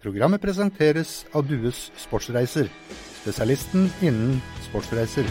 Programmet presenteres av Dues Sportsreiser, spesialisten innen sportsreiser.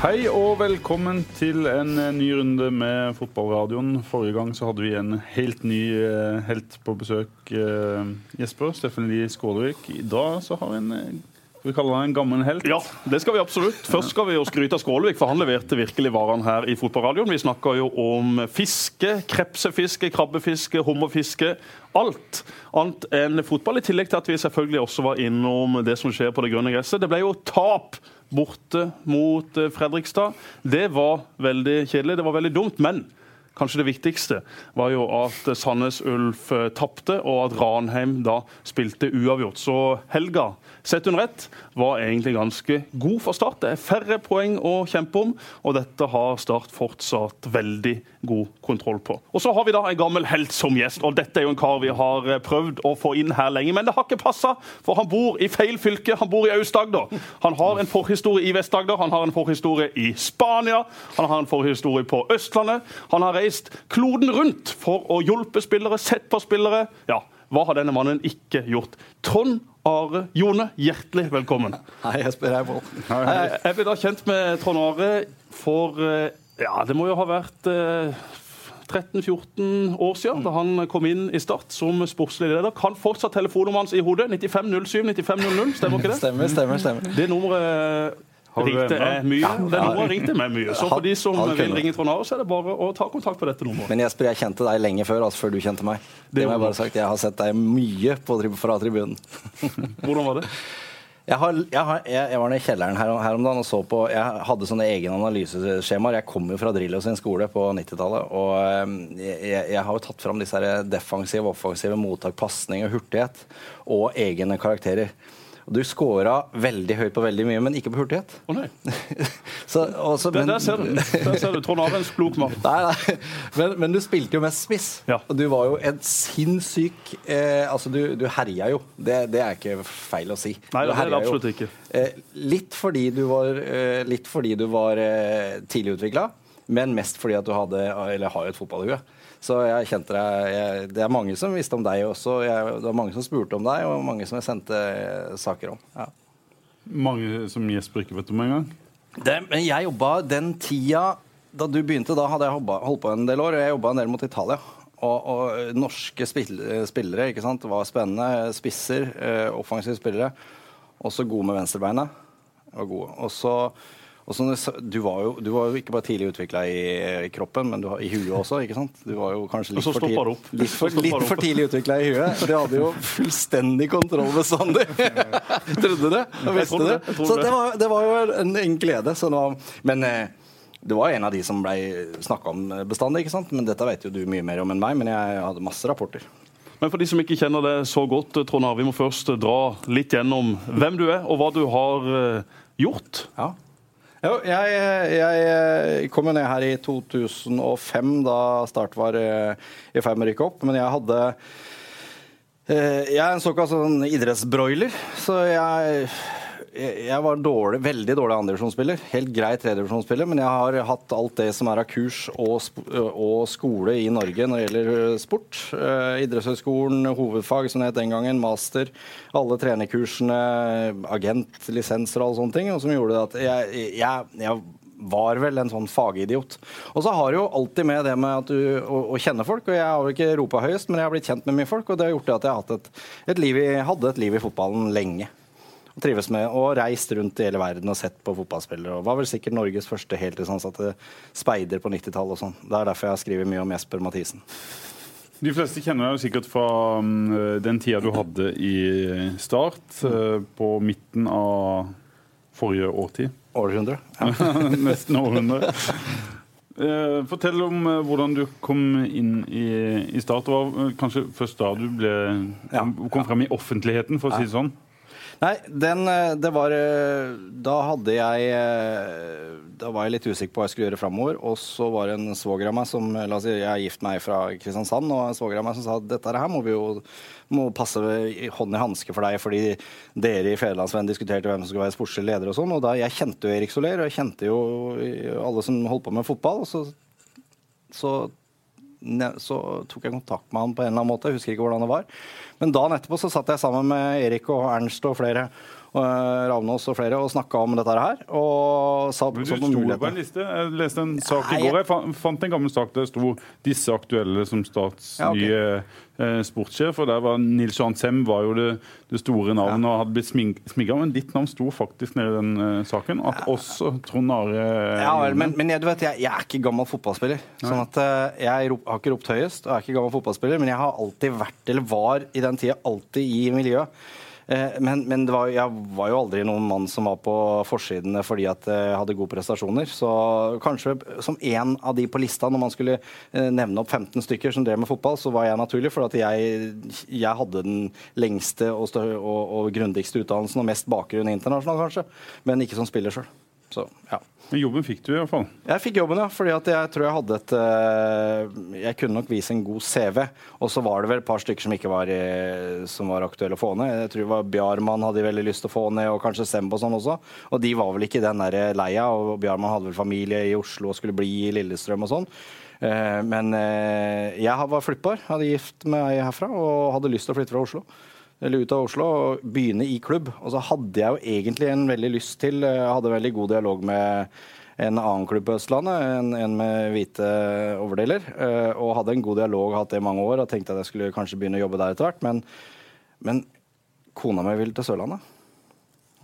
Hei og velkommen til en eh, ny runde med Fotballradioen. Forrige gang så hadde vi en helt ny eh, helt på besøk, eh, Jesper. Steffen Lie Skålevik. I dag så har vi en skal vi kalle han en gammel helt? Ja, det skal vi absolutt. Først skal vi jo skryte av Skålevik, for han leverte virkelig varene her i Fotballradioen. Vi snakker jo om fiske, krepsefiske, krabbefiske, hummerfiske. Alt annet enn fotball. I tillegg til at vi selvfølgelig også var innom det som skjer på det grønne gresset. Det ble jo tap borte mot eh, Fredrikstad. Det var veldig kjedelig, det var veldig dumt. men Kanskje det viktigste var jo at Sandnes Ulf eh, tapte, og at Ranheim da spilte uavgjort. Så helga, sett under ett, var egentlig ganske god for Start. Det er færre poeng å kjempe om, og dette har Start fortsatt veldig god kontroll på. Og så har vi da en gammel helt som gjest, og dette er jo en kar vi har eh, prøvd å få inn her lenge, men det har ikke passa, for han bor i feil fylke. Han bor i Aust-Agder. Han har en forhistorie i Vest-Agder, han har en forhistorie i Spania, han har en forhistorie på Østlandet. Han har reist kloden rundt for å hjelpe spillere, sett på spillere. Ja, hva har denne mannen ikke gjort? Trond Are Jone, hjertelig velkommen. Hei, Espen Hei, Pål. Jeg, jeg ble da kjent med Trond Are for eh, Ja, det må jo ha vært eh, 13-14 år siden, da han kom inn i Start som sportslig leder. Kan fortsatt telefonnummeret hans i hodet. 9507 9500, stemmer ikke det? Stemmer, stemmer. stemmer. Det nummeret ringte jeg mye. Det nummeret ringte meg mye. Så for de som vil ringe Trond Are, så er det bare å ta kontakt på dette nummeret. Men Jesper, jeg kjente deg lenge før, altså før du kjente meg. Det, Det må jeg bare sagt. Jeg har sett deg mye på, fra tribunen. Hvordan var det? Jeg, har, jeg, har, jeg, jeg var nede i kjelleren her, her om dagen og så på Jeg hadde sånne egne analyseskjemaer. Jeg kom jo fra Drillo sin skole på 90-tallet. Og eh, jeg, jeg har jo tatt fram disse defensive, offensive mottak, pasning og hurtighet. Og egne karakterer. Og du scora veldig høyt på veldig mye, men ikke på hurtighet. Å nei. Så, også, Der, men- der ser du. Der ser du. Trond Are er klok mann. Men, men du spilte jo mest spiss. Ja. Og du var jo en sinnssyk eh, Altså, du, du herja jo. Det, det er ikke feil å si. Nei, det er det absolutt ikke. Eh, litt fordi du var, eh, litt fordi du var eh, tidlig utvikla, men mest fordi at du hadde, eller har jo et fotballhue. Så jeg kjente deg jeg, Det er mange som visste om deg også. Jeg, det var mange som spurte om deg, og mange som jeg sendte eh, saker om. Ja. Mange som Jesper ikke vet om engang. Det, men jeg jobba den tida da du begynte, da hadde jeg holdt på en del år. og Jeg jobba en del mot Italia. Og, og norske spillere ikke sant? Det var spennende. Spisser, eh, offensive spillere. Også gode med venstrebeinet. Og og så når du du, var jo, du var jo ikke bare tidlig utvikla i, i kroppen, men du, har- i huet også. ikke sant? Du var jo kanskje litt for, tid, litt for, litt for tidlig utvikla i huet. Du hadde jo fullstendig kontroll bestandig. Trodde det? Og visste det. Så det. var, det var jo en, en glede. Var, men eh, du var en av de som ble snakka om bestandig, ikke sant? Men dette vet jo du mye mer om enn meg, men jeg hadde masse rapporter. Men for de som ikke kjenner det så godt, Trond Are, vi må først dra litt gjennom hvem du er, og hva du har eh, gjort. Ja. Jo, jeg, jeg kom jo ned her i 2005, da Start var eh, i ferd med å rykke opp. Men jeg hadde eh, Jeg er en såkalt sånn idrettsbroiler, så jeg jeg var dårlig, veldig dårlig andredivisjonsspiller. Helt grei tredjedivisjonsspiller, men jeg har hatt alt det som er av kurs og, og skole i Norge når det gjelder eh, sport. Eh, Idrettshøgskolen, hovedfag som det het den gangen, master, alle trenerkursene, agent, lisenser og alle sånne ting, og som gjorde at jeg, jeg, jeg var vel en sånn fagidiot. Og så har det jo alltid med det med at du, å, å kjenne folk. og Jeg har jo ikke ropa høyest, men jeg har blitt kjent med mye folk, og det har gjort at jeg har hatt et, et liv i, hadde et liv i fotballen lenge. Og trives med og reist rundt i hele verden og sett på fotballspillere. og Var vel sikkert Norges første heltidsansatte speider på 90-tallet og sånn. Det er derfor jeg har skrevet mye om Jesper Mathisen. De fleste kjenner deg sikkert fra mm, den tida du hadde i Start, eh, på midten av forrige årtid. Århundre. Ja. Nesten århundre. Eh, fortell om eh, hvordan du kom inn i, i Start. Det var eh, kanskje først da du ble, kom frem i offentligheten, for å si det sånn. Nei, den, eh, det var eh, Da hadde jeg eh, Da var jeg litt usikker på hva jeg skulle gjøre framover. Og så var det en svoger av meg som La oss si jeg er gift meg fra Kristiansand, og en svoger av meg som sa at dette her må vi jo må passe hånd i hanske for deg, fordi dere i Federlandsvennen diskuterte hvem som skulle være sportslig leder og sånn. Og da jeg kjente jo Erik Soler, og jeg kjente jo alle som holdt på med fotball. og så, så så tok jeg kontakt med han på en eller annen måte. Jeg husker ikke hvordan det var. Men dagen etterpå så satt jeg sammen med Erik og Ernst og flere Ravnås og flere og snakka om dette her. Og sa du sto på en liste. Jeg leste en sak i går. Jeg fant en gammel sak der det sto 'disse aktuelle som Stats ja, okay. nye eh, sportssjef'. Og der var Nils Johan Sem var jo det, det store navnet ja. og hadde blitt smigga. Men ditt navn sto faktisk nede i den uh, saken. At ja. også Trond Are Ja vel, men, men jeg, du vet, jeg, jeg, er ikke gammel fotballspiller. Sånn at uh, Jeg rop, har ikke ropt høyest og er ikke gammel fotballspiller, men jeg har alltid vært, eller var i den tida, alltid i miljøet. Eh, men, men var, jeg var jo aldri noen mann som var på forsidene fordi at jeg hadde gode prestasjoner. Så kanskje som en av de på lista, når man skulle eh, nevne opp 15 stykker som drev med fotball, så var jeg naturlig, for at jeg, jeg hadde den lengste og, og, og grundigste utdannelsen og mest bakgrunn internasjonalt, kanskje. Men ikke som spiller sjøl. Så ja. Men jobben fikk du i hvert fall? Jeg fikk jobben, ja. fordi jeg tror jeg hadde et eh, Jeg kunne nok vise en god CV. Og så var det vel et par stykker som ikke var, eh, som var aktuelle å få ned. Jeg tror det var Bjarmann hadde veldig lyst til å få ned, og kanskje Sembo sånn også. Og de var vel ikke den der leia. Og Bjarmann hadde vel familie i Oslo og skulle bli i Lillestrøm og sånn. Eh, men jeg var flyttbar, hadde gift meg herfra og hadde lyst til å flytte fra Oslo eller ut av Oslo og begynne i klubb. Og så hadde jeg jo egentlig en veldig lyst til Jeg eh, hadde en veldig god dialog med en annen klubb på Østlandet, en, en med hvite overdeler. Eh, og hadde en god dialog, hatt det i mange år, og tenkte at jeg skulle kanskje begynne å jobbe der etter hvert. Men, men kona mi ville til Sørlandet.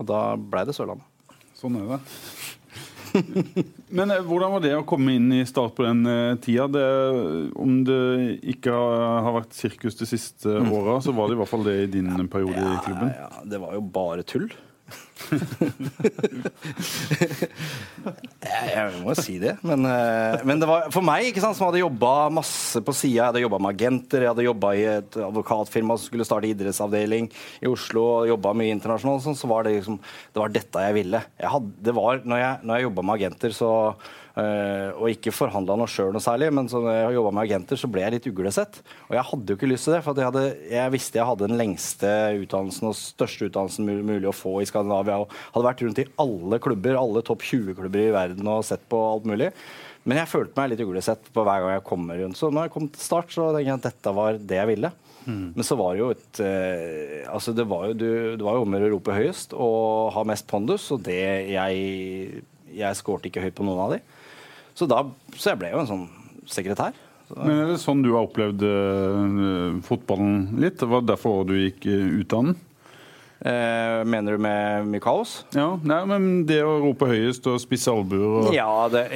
Og da blei det Sørlandet. Sånn er det. Men eh, hvordan var det å komme inn i Start på den uh, tida? Det, om det ikke har vært sirkus de siste mm. åra, så var det i hvert fall det i din ja, periode i klubben? Ja, det var jo bare tull jeg, må si det. Men, eh, men, det var for meg, ikke sant, som hadde jobba masse på sida. Jeg hadde jobba med agenter, jeg hadde jobba i et advokatfirma som skulle starte idrettsavdeling i Oslo. Jobba mye internasjonalt, sånn, så var det liksom Det var dette jeg ville. Jeg hadde, det var, når jeg, når jeg jobba med agenter, så og ikke forhandla noe sjøl noe særlig, men når jeg jobba med agenter, så ble jeg litt uglesett. Og jeg hadde jo ikke lyst til det, for jeg, hadde, jeg, visste jeg hadde den lengste utdannelsen og største utdannelsen mulig, mulig å få i Skandinavia. Og hadde vært rundt i alle klubber, alle topp 20-klubber i verden og sett på alt mulig. Men jeg følte meg litt uglesett på hver gang jeg kommer rundt. Så når jeg kom til start, så tenkte jeg at dette var det jeg ville. Mm. Men så var det jo et uh, Altså, det var jo, du, det var jo om å rope høyest og ha mest pondus, og det jeg Jeg skårte ikke høyt på noen av de. Så, da, så jeg ble jo en sånn sekretær. Så. Men Er det sånn du har opplevd uh, fotballen litt? Det var derfor du gikk uh, ut av den? Eh, mener du med mye kaos? Ja, nei, men Det å rope høyest og spisse albuer og Ja, det,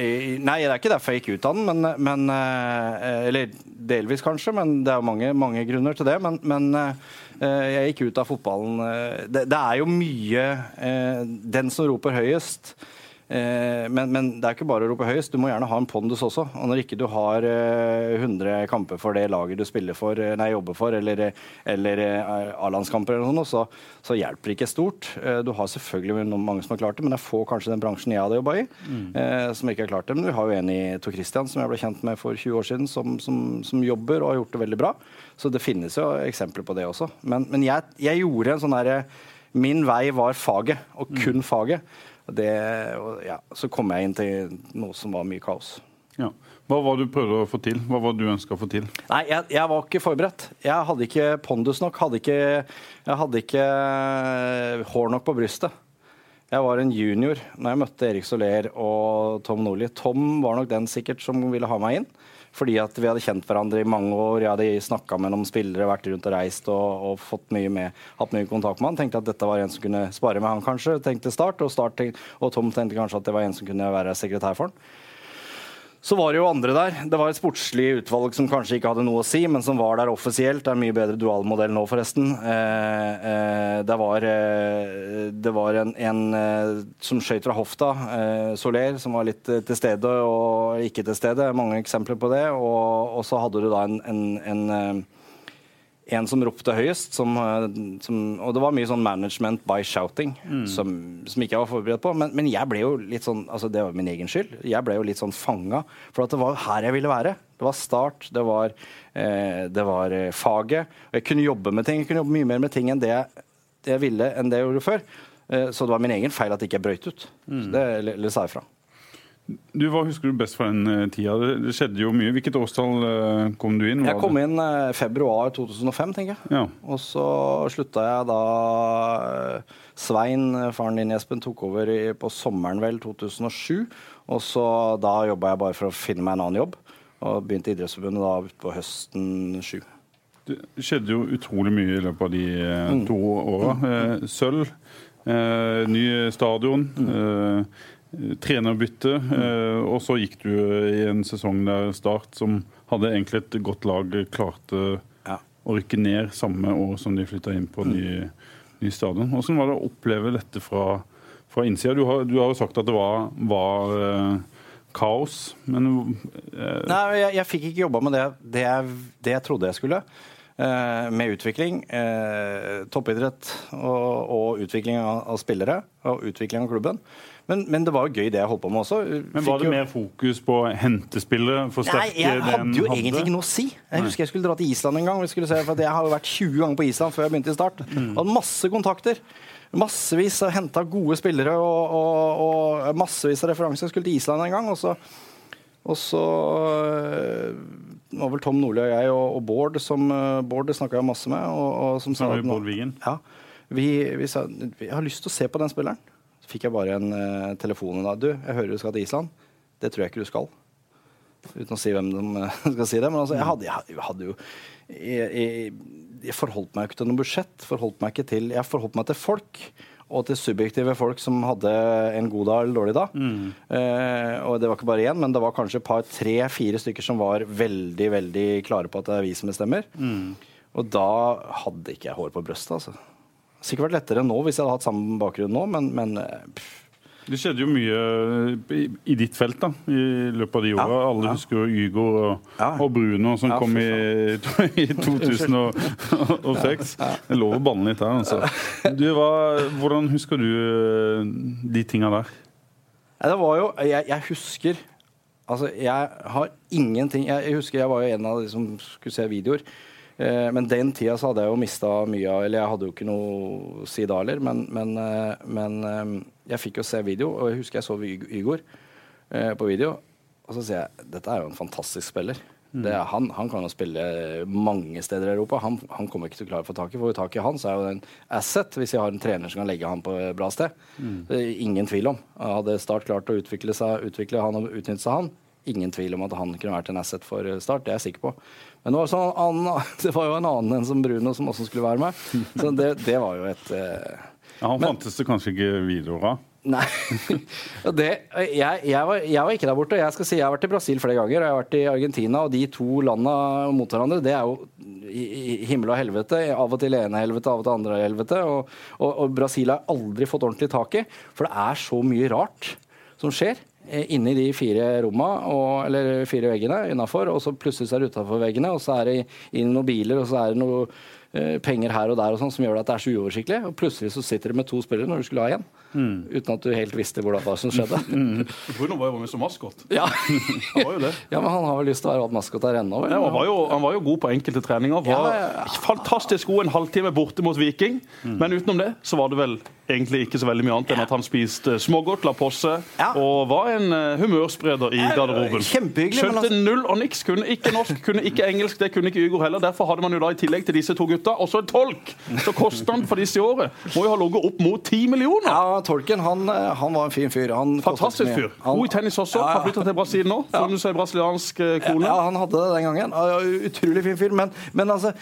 Nei, det er ikke derfor jeg gikk ut av den. Men, men eh, Eller delvis, kanskje, men det er mange, mange grunner til det. Men, men eh, jeg gikk ut av fotballen. Det, det er jo mye eh, Den som roper høyest Eh, men, men, det er ikke bare å rope høyest, du må gjerne ha en pondus også. Og når ikke du har 100 eh, kamper for det laget du spiller for, eh, nei, jobber for, eller, eller A-landskamper, eller noe, så, så, hjelper det ikke stort. Du har selvfølgelig mange som har klart det, men det er få kanskje den bransjen jeg hadde jobba i, mm. som ikke har klart det. Men vi har jo en i Tor Christian som jeg ble kjent med for 20 år siden, som, som, som jobber og har gjort det veldig bra. Så det finnes jo eksempler på det også. Men, men jeg, jeg, gjorde en sånn derre Min vei var faget, og kun mm. faget. Det, ja, så kom jeg inn til noe som var mye kaos. Ja. Hva var det du prøvde å få til? Hva var det du ønska å få til? Nei, jeg, jeg, var ikke forberedt. Jeg hadde ikke pondus nok. Hadde ikke, jeg hadde ikke eh, hår nok på brystet. Jeg var en junior når jeg møtte Erik Soler og Tom Nordli. Tom var nok den sikkert som ville ha meg inn. Fordi at vi hadde kjent hverandre i mange år. Jeg hadde snakka med noen spillere, vært rundt og reist og, og fått mye med, hatt mye kontakt med han. Tenkte at dette var en som kunne spare med han, kanskje. Tenkte Start. Og, start, og Tom tenkte kanskje at det var en som kunne være sekretær for han. Så var det jo andre der. Det var et sportslig utvalg som kanskje ikke hadde noe å si, men som var der offisielt. Det er en mye bedre dualmodell nå, forresten. Eh, eh, det var, eh, det var en, en eh, som skøyt fra hofta, eh, Soler, som var litt eh, til stede og ikke til stede. Mange eksempler på det. Og, og så hadde du da en, en, en en som ropte høyest, som, eh, som, og det var mye sånn management by shouting, mm. som, som, ikke jeg var forberedt på. Men, men, jeg ble jo litt sånn altså Det var min egen skyld. Jeg ble jo litt sånn fanga. For at det var her jeg ville være. Det var start, det var, eh, det var eh, faget. Jeg kunne jobbe med ting. Jeg kunne jobbe mye mer med ting enn det jeg, det jeg ville enn det jeg gjorde før. Eh, så det var min egen feil at ikke jeg brøyt ut. Mm. Så det, eller, eller sa jeg fra. Du, Hva husker du best fra den eh, tida? Det, skjedde jo mye. Hvilket årstall eh, kom du inn? Jeg kom inn eh, februar 2005, tenker jeg. Ja. Og så slutta jeg da Svein, faren din Espen, tok over på sommeren vel 2007. Og så da jobba jeg bare for å finne meg en annen jobb. Og begynte i Idrettsforbundet da utpå høsten 7. Det skjedde jo utrolig mye i løpet av de Mm. to åra. Eh, sølv, ny stadion, Mm. Eh, trenerbytte. Eh, og så gikk du i en sesong der Start, som hadde egentlig et godt lag, klarte Ja. å rykke ned samme år som de flytta inn på ny, ny stadion. Hvordan var det å oppleve dette fra, fra innsida? Du har, du har jo sagt at det var, var eh, kaos, men eh, Nei, jeg, jeg fikk ikke jobba med det, det, jeg, det jeg trodde jeg skulle. Eh, med utvikling, eh, toppidrett og, og utvikling av, av spillere og utvikling av klubben. Men, men det var jo gøy det jeg holdt på med også. Men Var det mer fokus på hentespillere? Nei, jeg hadde jo jo egentlig ikke noe å si. Jeg husker jeg skulle dra til Island en gang. Vi se, for Jeg har jo vært 20 ganger på Island før jeg begynte i Start. Hadde masse kontakter. Massevis av henta gode spillere og, og, og massevis av referanser. Jeg skulle til Island en gang, og så, og så det var vel Tom Nordli og jeg og, og Bård som øh, Bård snakka jeg masse med. Og, og som sa at vi nå-? Ja. Vi, vi sa jeg har lyst til å se på den spilleren. Fikk jeg bare en uh, telefon dag Du, jeg hører du skal til Island. Det tror jeg ikke du skal. Uten å si hvem de eh, skal si det. Men altså, jeg hadde, jeg hadde jo jeg, jeg, jeg forholdt meg ikke til noe budsjett. Forholdt meg ikke til, jeg forholdt meg til folk. Og til subjektive folk som hadde en god dag eller dårlig dag. Eh, og det var ikke bare én, men det var kanskje et par, tre-fire stykker som var veldig veldig klare på at det er vi som bestemmer. Og da hadde ikke jeg hår på brøstet, altså. Sikkert vært lettere nå hvis jeg hadde hatt samme bakgrunn nå, men, men eh, pff, Det skjedde jo mye i, i ditt felt da, i løpet av de åra. Ja, Alle ja. husker jo Ygo og, Ja. og Bruno som kom i, i 2006. Det er lov å banne litt her, altså. Du, hva, hvordan husker du eh, de tinga der? Det var jo Jeg, jeg husker Altså, jeg har ingenting jeg, jeg husker jeg var jo en av de som skulle se videoer. Eh, men den tida så hadde jeg jo mista mye av Eller jeg hadde jo ikke noe å si da heller, men, men, eh, men eh, jeg fikk jo se video, og jeg husker jeg så Yg- Ygor eh, på video. Og så sier jeg dette er jo en fantastisk spiller. Det er, han, han kan jo spille mange steder i Europa. Han, han kommer ikke til å klare å få tak i. Får vi tak i han, så er jo det en asset hvis jeg har en trener som kan legge han på et bra sted. Er ingen tvil om. Hadde Start klart å utvikle, seg, utvikle han og utnytte seg han, ingen tvil om at han kunne vært en asset for Start. Det er jeg sikker på. Men det var, sånn, annen, det var jo en annen enn som Bruno som også skulle være med. Så det, det var jo et eh, Ja, han fantes det kanskje ikke videoer av. Nei. Det, jeg, jeg, var, jeg var ikke der borte. Jeg skal si jeg har vært i Brasil flere ganger, og jeg har vært i Argentina. Og de to landa mot hverandre, det er jo himmel og helvete. Av og til ene helvete, av og til andre helvete. Og, og, og Brasil har aldri fått ordentlig tak i, for det er så mye rart som skjer. Eh, Inni de fire romma, og, eller fire veggene innafor, og så plutselig er det utafor veggene, og så er det inn noen biler, og så er det noe penger her og der og sånn som gjør at det er så uoversiktlig. Og plutselig så sitter du med to spillere når du skulle ha én, uten at du helt visste hvordan hva som skjedde. Bruno var jo med som maskot. Ja. Han var jo det. ja, men han har vel lyst til å være maskot her ennå? Ja, han, var jo, han var jo god på enkelte treninger. Var Ja, ja, Fantastisk god en halvtime borte mot Viking. Men utenom det så var det vel egentlig ikke så veldig mye annet enn at han spiste smågodt, la på seg Ja. og var en eh, humørspreder i garderoben. kjempehyggelig, Skjønte altså- null og niks. Kunne ikke norsk, kunne ikke engelsk, det kunne ikke Ygor heller. Derfor hadde man jo da i tillegg til disse to gutta også en tolk. Så kostnaden for disse i året må jo ha ligget opp mot ti millioner. Ja, Tolken han, eh, han var en fin fyr. Han Fantastisk fyr. God i tennis også. Ja, ja. Har flytta til Brasil nå. Funnet seg brasiliansk eh, kone. Ja, han hadde det den gangen. Utrolig fin fyr. Men, men altså,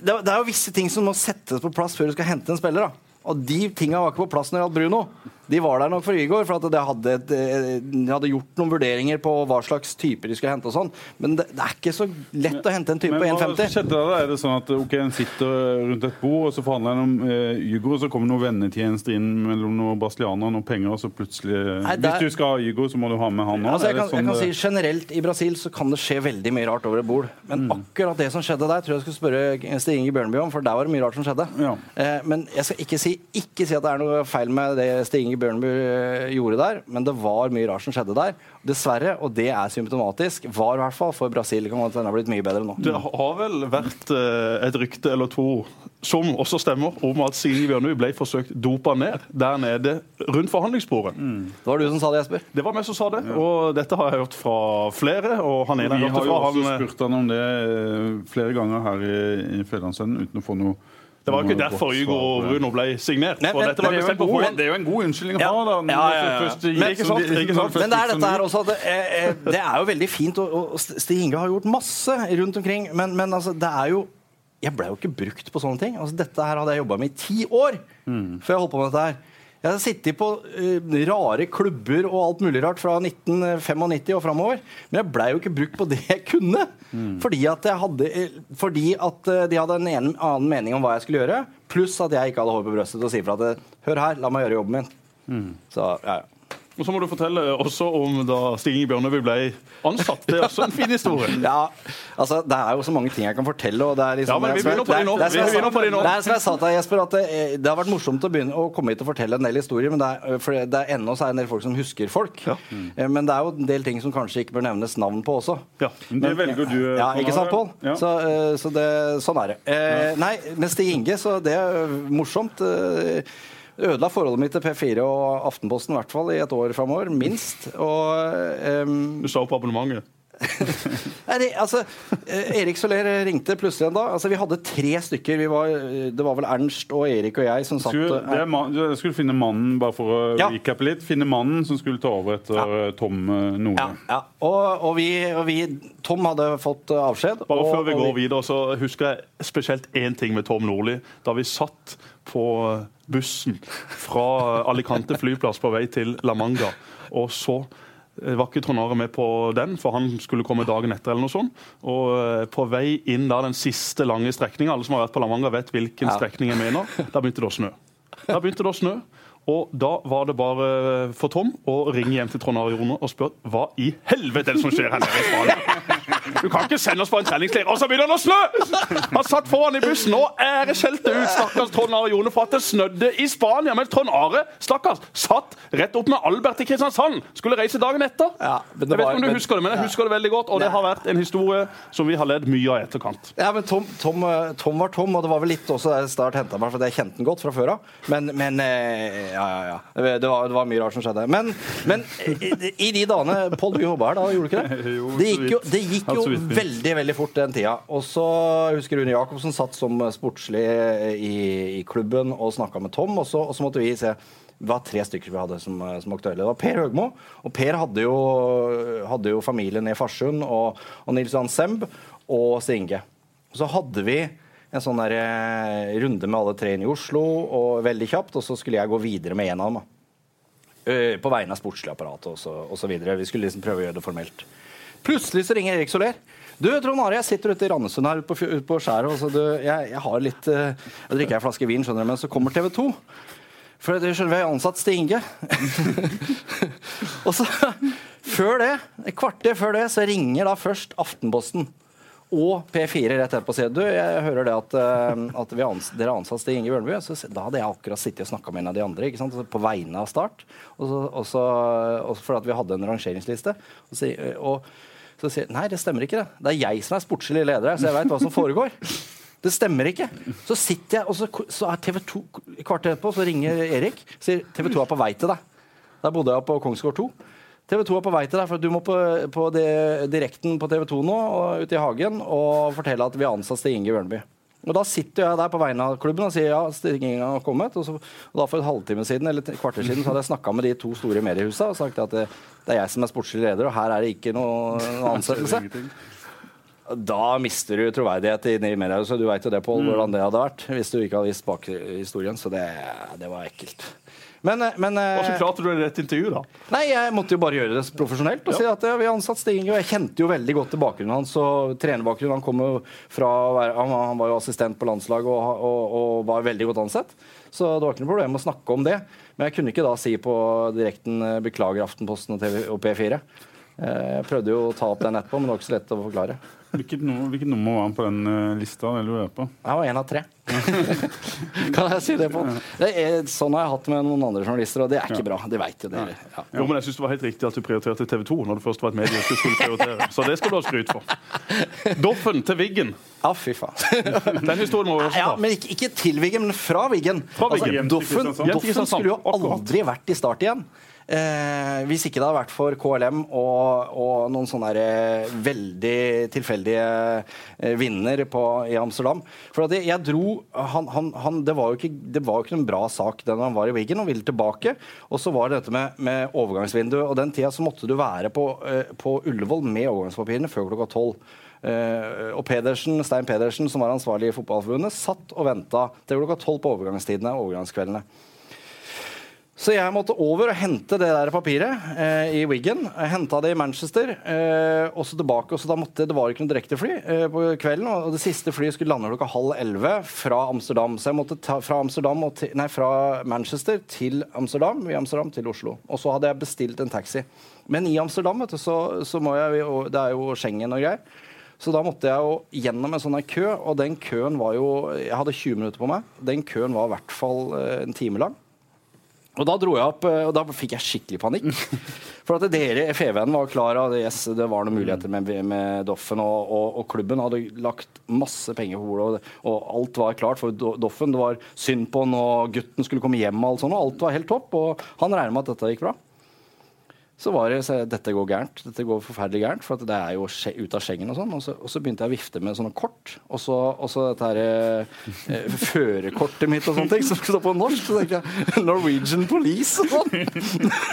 det, det er jo visse ting som må settes på plass før du skal hente en spiller. da. Og de tinga var ikke på plass når det gjaldt Bruno. De var der nok for Igor, for at de hadde, eh, de hadde gjort noen vurderinger på hva slags typer de skulle hente. og sånn. Men det, det er ikke så lett å hente en type på Men hva 1,50. skjedde da? Er det sånn at ok, en sitter rundt et bord, og så forhandler en om eh, og så kommer noen vennetjenester inn mellom noen brasilianere og noen penger, og så plutselig Nei, der- Hvis du skal ha Ygor, så må du ha med han òg? Altså, jeg, kan, jeg kan si Generelt i Brasil så kan det skje veldig mye rart over et bord. Men Mm. akkurat det som skjedde der, tror jeg jeg skulle spørre Stig Inge Bjørnby om, for der var det mye rart som skjedde. Ja. Eh, men jeg skal ikke si, ikke si at det er noe feil med det Stig Inge Bjørnby eh, gjorde der, men det var mye rart som skjedde der. Dessverre, og det er symptomatisk, var i hvert fall for Brasil kan den har blitt mye bedre nå. Det har vel vært eh, et rykte eller to som også stemmer, om at Signy Bjørnby ble forsøkt dopa ned der nede rundt forhandlingsbordet. Mm. Det var du som sa det, Jesper. Det var meg som sa det, og dette har jeg hørt fra flere. og han ene Vi har jo også han, spurt han om det eh, flere ganger her i, i Fedrelandsvennen uten å få noe Det var ikke derfor Hugo. Bruno ble signert. Nei, men- dette var Det er, jo en god, det er jo en god unnskyldning å ha. da. Ja, ja, ja. Først Men ikke sant, ikke sant. Men det er dette her også at eh, eh, Det er jo veldig fint, og, og Stig Inge har gjort masse rundt omkring, men, men altså, det er jo Jeg ble jo ikke brukt på sånne ting. Altså, dette her hadde jeg jobba med i ti år før jeg holdt på med dette her. Jeg har sittet på uh, rare klubber og alt mulig rart fra 1995 og framover. Men jeg blei jo ikke brukt på det jeg kunne. Fordi at jeg hadde eh, Fordi at eh, de hadde en en, annen mening om hva jeg skulle gjøre. Pluss at jeg ikke hadde hår på brøstet til å si fra at Hør her, la meg gjøre jobben min. Så ja, ja. Og så må du fortelle også om da Stig Inge Bjørnøy ble ansatt. Det er også en fin historie. Ja, altså Det er jo så mange ting jeg kan fortelle. og det er liksom, Ja, men vi er- begynner på nå. det er- er- nå. Det er som jeg sa til Jesper, at det, eh, det har vært morsomt å begynne å komme hit og fortelle en del historier, men det er, for det er ennå så er en del folk som husker folk. Ja. Mm. Men det er jo en del ting som kanskje ikke bør nevnes navn på også. Ja. Det velger du. eh, Ja, ikke sant. Pål? Ja. Så, eh, så det, sånn er det. Eh, nei, men Stig Inge, så det er morsomt. Eh, Ødela forholdet mitt til P4 og Aftenposten i hvert fall i et år framover, minst. Og um, Du sa opp abonnementet. Nei, det, altså, eh, Erik Soler ringte plutselig en dag. Altså, vi hadde tre stykker. Vi var, eh, det var vel Ernst og Erik og jeg som satt Skulle, eh, man, jeg skulle finne mannen, bare for å Ja. recappe litt, finne mannen som skulle ta over etter Ja. Tom Nore. ja, ja. Og, og, vi, og vi Tom hadde fått avskjed. Bare og, før vi går videre, så husker jeg spesielt én ting med Tom Nordli. Da vi satt på bussen fra Alicante flyplass på vei til La Manga, og så var ikke Trond Are med på den, for han skulle komme dagen etter. eller noe sånt. Og eh, på vei inn da den siste lange strekninga, alle som har vært på La Manga, vet hvilken Ja. strekning jeg mener, da begynte det å snø. Da begynte det å snø. Og da var det bare for Tom å ringe hjem til Trond Are Jone og spørre hva i helvete er det som skjer her nede i Spania. Du kan ikke sende oss på en treningsleir, og så begynner det å snø! Han satt foran i bussen og æreskjelte ut stakkars Trond Are Jone for at det snødde i Spania. Mens Trond Are stakkars, satt rett opp med Albert i Kristiansand. Skulle reise dagen etter. Ja, men det jeg vet ikke om du men- husker det, men jeg husker det veldig godt. Og det har vært en historie som vi har ledd mye av i etterkant. Ja, men Tom, Tom, eh, Tom var Tom, og det var vel litt også der Start henta meg, for jeg kjente den godt fra før av. Men, men eh, ja, ja, ja. Det det var, det var mye rart som skjedde. Men, men i, i de dagene Pål, du jobba her da, gjorde du ikke det? Jo, Det gikk jo, det gikk Hatt jo veldig veldig fort den tida. Og så husker Rune Jacobsen satt som sportslig i, i klubben og snakka med Tom, og så, og så måtte vi se det var tre stykker vi hadde som, som aktuelle. Det var Per Høgmo. Og Per hadde jo, hadde jo familien i Farsund, og, og Nils Johan Semb og Stinge. Så hadde vi en sånn der, eh, runde med alle tre inn i Oslo, og veldig kjapt, og så skulle jeg gå videre med en av dem. da. Eh, På vegne av sportslig apparat og så, og så videre. Vi skulle liksom prøve å gjøre det formelt. Plutselig så ringer Erik Soler. Du, Trond Are, jeg sitter ute i Randesund her ute på, fj- på skjæret. og så du, jeg, jeg har litt uh, Jeg drikker en flaske vin, skjønner du, men så kommer TV 2. For du skjønner, vi har ansatt Stinge. Og så, før det, et kvarter før det, så ringer da først Aftenposten og P4 rett etterpå og sier du, jeg hører det at, uh, at ans dere har ansatt Stig Inge Bjørneby. Så da hadde jeg akkurat sittet og snakka med en av de andre ikke sant? på vegne av Start. Og så, og så, og så fordi vi hadde en rangeringsliste. Og, og så sier nei, det stemmer ikke. det. Det er jeg som er sportslig leder her, så jeg veit hva som foregår. Det stemmer ikke. Så sitter jeg, og så, så er TV 2 kvarter etterpå, så ringer Erik. og Sier TV 2 er på vei til deg. Der bodde jeg på Kongsgård 2. TV 2 er på vei til deg, for du må på, på det, direkten på TV 2 nå, og ute i hagen, og fortelle at vi har ansatt Stig Inge Bjørneby. Og Da sitter jeg der på vegne av klubben og sier ja, Stig har kommet. Og, så, og da For et halvtime siden eller et kvarter siden så hadde jeg snakka med de to store mediehusene og sagt at det, det er jeg som er sportslig leder, og her er det ikke noe, noe ansettelse. Da mister du troverdighet i mediehuset. du veit jo det, Pål, hvordan det hadde vært hvis du ikke hadde visst bakhistorien. Så det, det var ekkelt. Men, men Hvordan klarte du det i et intervju, da? Nei, jeg måtte jo bare gjøre det profesjonelt og si at ja, vi ansatt Stig Inge. Og jeg kjente jo veldig godt til bakgrunnen hans og trenerbakgrunnen. Han kom jo fra han, var jo assistent på landslaget og, og, og var veldig godt ansett. Så det var ikke noe problem å snakke om det. Men jeg kunne ikke da si på direkten eh, beklager Aftenposten og, TV, og P4. Eh, Jeg prøvde jo å ta opp den etterpå, men det var ikke så lett å forklare. Hvilket nummer, hvilket nummer var han på den eh, lista? Det lurer jeg på. Jeg var én av tre. kan jeg si det på? Det er, sånn har jeg hatt med noen andre journalister, og det er ikke bra. De veit jo det. Ja. Jo, men jeg synes det var helt riktig at du prioriterte TV 2 når det først var et medie du skulle prioritere. Så det skal du ha skryt for. Doffen til Wiggen. Ja, fy faen. Den historien må vi også ta. Ja, men ikke, ikke til Wiggen, men fra Wiggen. Fra. Doffen, Hjem til Kristiansand. Doffen skulle jo aldri vært i start igjen. Eh, hvis ikke det hadde vært for KLM og, og noen sånne eh, veldig tilfeldige eh, vinner på, i Amsterdam. For jeg, jeg dro han, han, han, det, var jo ikke, det var jo ikke noen bra sak den han var i Wiggen og ville tilbake. Og så var det dette med, med overgangsvinduet. Og den tida så måtte du være på, eh, på Ullevål med overgangspapirene før klokka tolv. Eh, og Pedersen, Stein Pedersen, som var ansvarlig i Fotballforbundet, satt og venta til klokka tolv på overgangstidene overgangskveldene. Så jeg måtte over og hente det der papiret eh, i Wiggen. Henta det i Manchester, eh, og så tilbake. Og så da måtte, det var ikke noe direktefly eh, på kvelden, og det siste flyet skulle lande klokka halv elleve fra Amsterdam. Så jeg måtte ta fra, Amsterdam og til, nei, fra Manchester til Amsterdam, via Amsterdam til Oslo. Og så hadde jeg bestilt en taxi. Men i Amsterdam vet du, så, så må jeg jo Det er jo Schengen og greier. Så da måtte jeg jo gjennom en sånn kø, og den køen var jo Jeg hadde 20 minutter på meg. Den køen var i hvert fall eh, en time lang. Og da dro jeg opp, eh, og da fikk jeg skikkelig panikk. For at dere, FE-vennen var klar, det, yes, det var noen muligheter med, med Doffen, og, og, og klubben hadde lagt masse penger på bordet, og, og alt var klart for Doffen. Det var synd på han, og gutten skulle komme hjem, og alt sånt, og alt var helt topp. Og han regner med at dette gikk bra. Så var det så dette går gærent. Dette går forferdelig gærent, for det er jo ut av Schengen og sånn. Og så, og så begynte jeg å vifte med sånne kort. Og så, og så dette her eh, eh, førerkortet mitt og sånne ting som står på norsk. Så tenkte jeg Norwegian Police og sånn.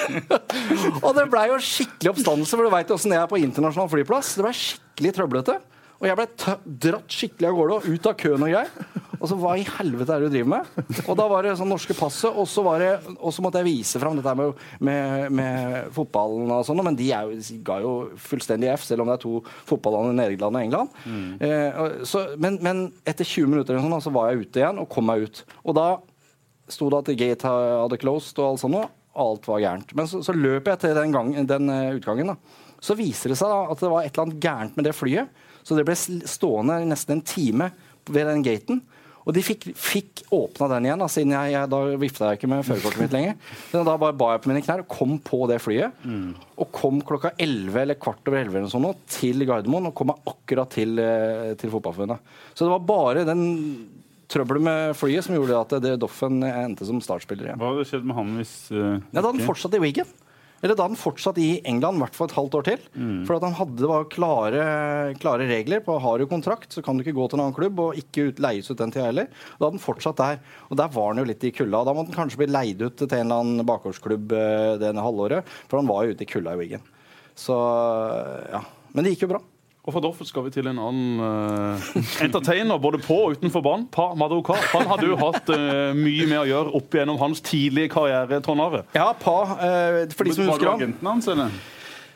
og det blei jo skikkelig oppstandelse, for du veit åssen jeg er på internasjonal flyplass. Det blei skikkelig trøblete. Og jeg ble dratt skikkelig av gårde og ut av køen og greier. Og så hva i helvete er det du driver med? Og da var det sånn norske passet, og så, var det, og så måtte jeg vise fram dette med, med, med fotballen og sånn, men de jo, ga jo fullstendig F, selv om det er to fotballand i Nederland og England. Eh, og, så, men, men etter 20 minutter eller sånn, så var jeg ute igjen og kom meg ut. Og da sto det at gate hadde closed og alt sånt, og alt var gærent. Men så, så løp jeg til den, gang, den eh, utgangen. da. Så viser det seg da at det var et eller annet gærent med det flyet. Så det ble stående nesten en time ved den gaten. Og de fikk, fikk åpna den igjen, da, siden jeg, jeg, da vifta jeg ikke med førerkortet mitt lenger. Men da bare ba jeg på mine knær og kom på det flyet. Og kom klokka 11 eller kvart over 11 eller sånn, nå, til Gardermoen og kom meg akkurat til, eh, til Fotballforbundet. Så det var bare den trøbbelet med flyet som gjorde at det, Doffen endte som startspiller igjen. Hva hadde skjedd med han hvis uh, Ja, da hadde han fortsatt i Wigan. Eller da han fortsatt i England i hvert fall et halvt år til. For at han hadde, var klare, klare regler på har du kontrakt, så kan du ikke gå til en annen klubb og ikke ut, leies ut den tida heller. Da hadde han fortsatt der. Og der var han jo litt i kulda. Da måtte han kanskje bli leid ut til en eller annen bakgårdsklubb eh, det halvåret, for han var jo ute i kulda i Wigan. Så ja. Men det gikk jo bra. Og fra Doffel skal vi til en annen uh, entertainer, både på og utenfor banen. Pa Madoka. Han hadde jo hatt uh, mye med å gjøre opp gjennom hans tidlige karriere, Trond Are. Ja, Pa, Uh, for de som du husker ham. agenten hans, eller?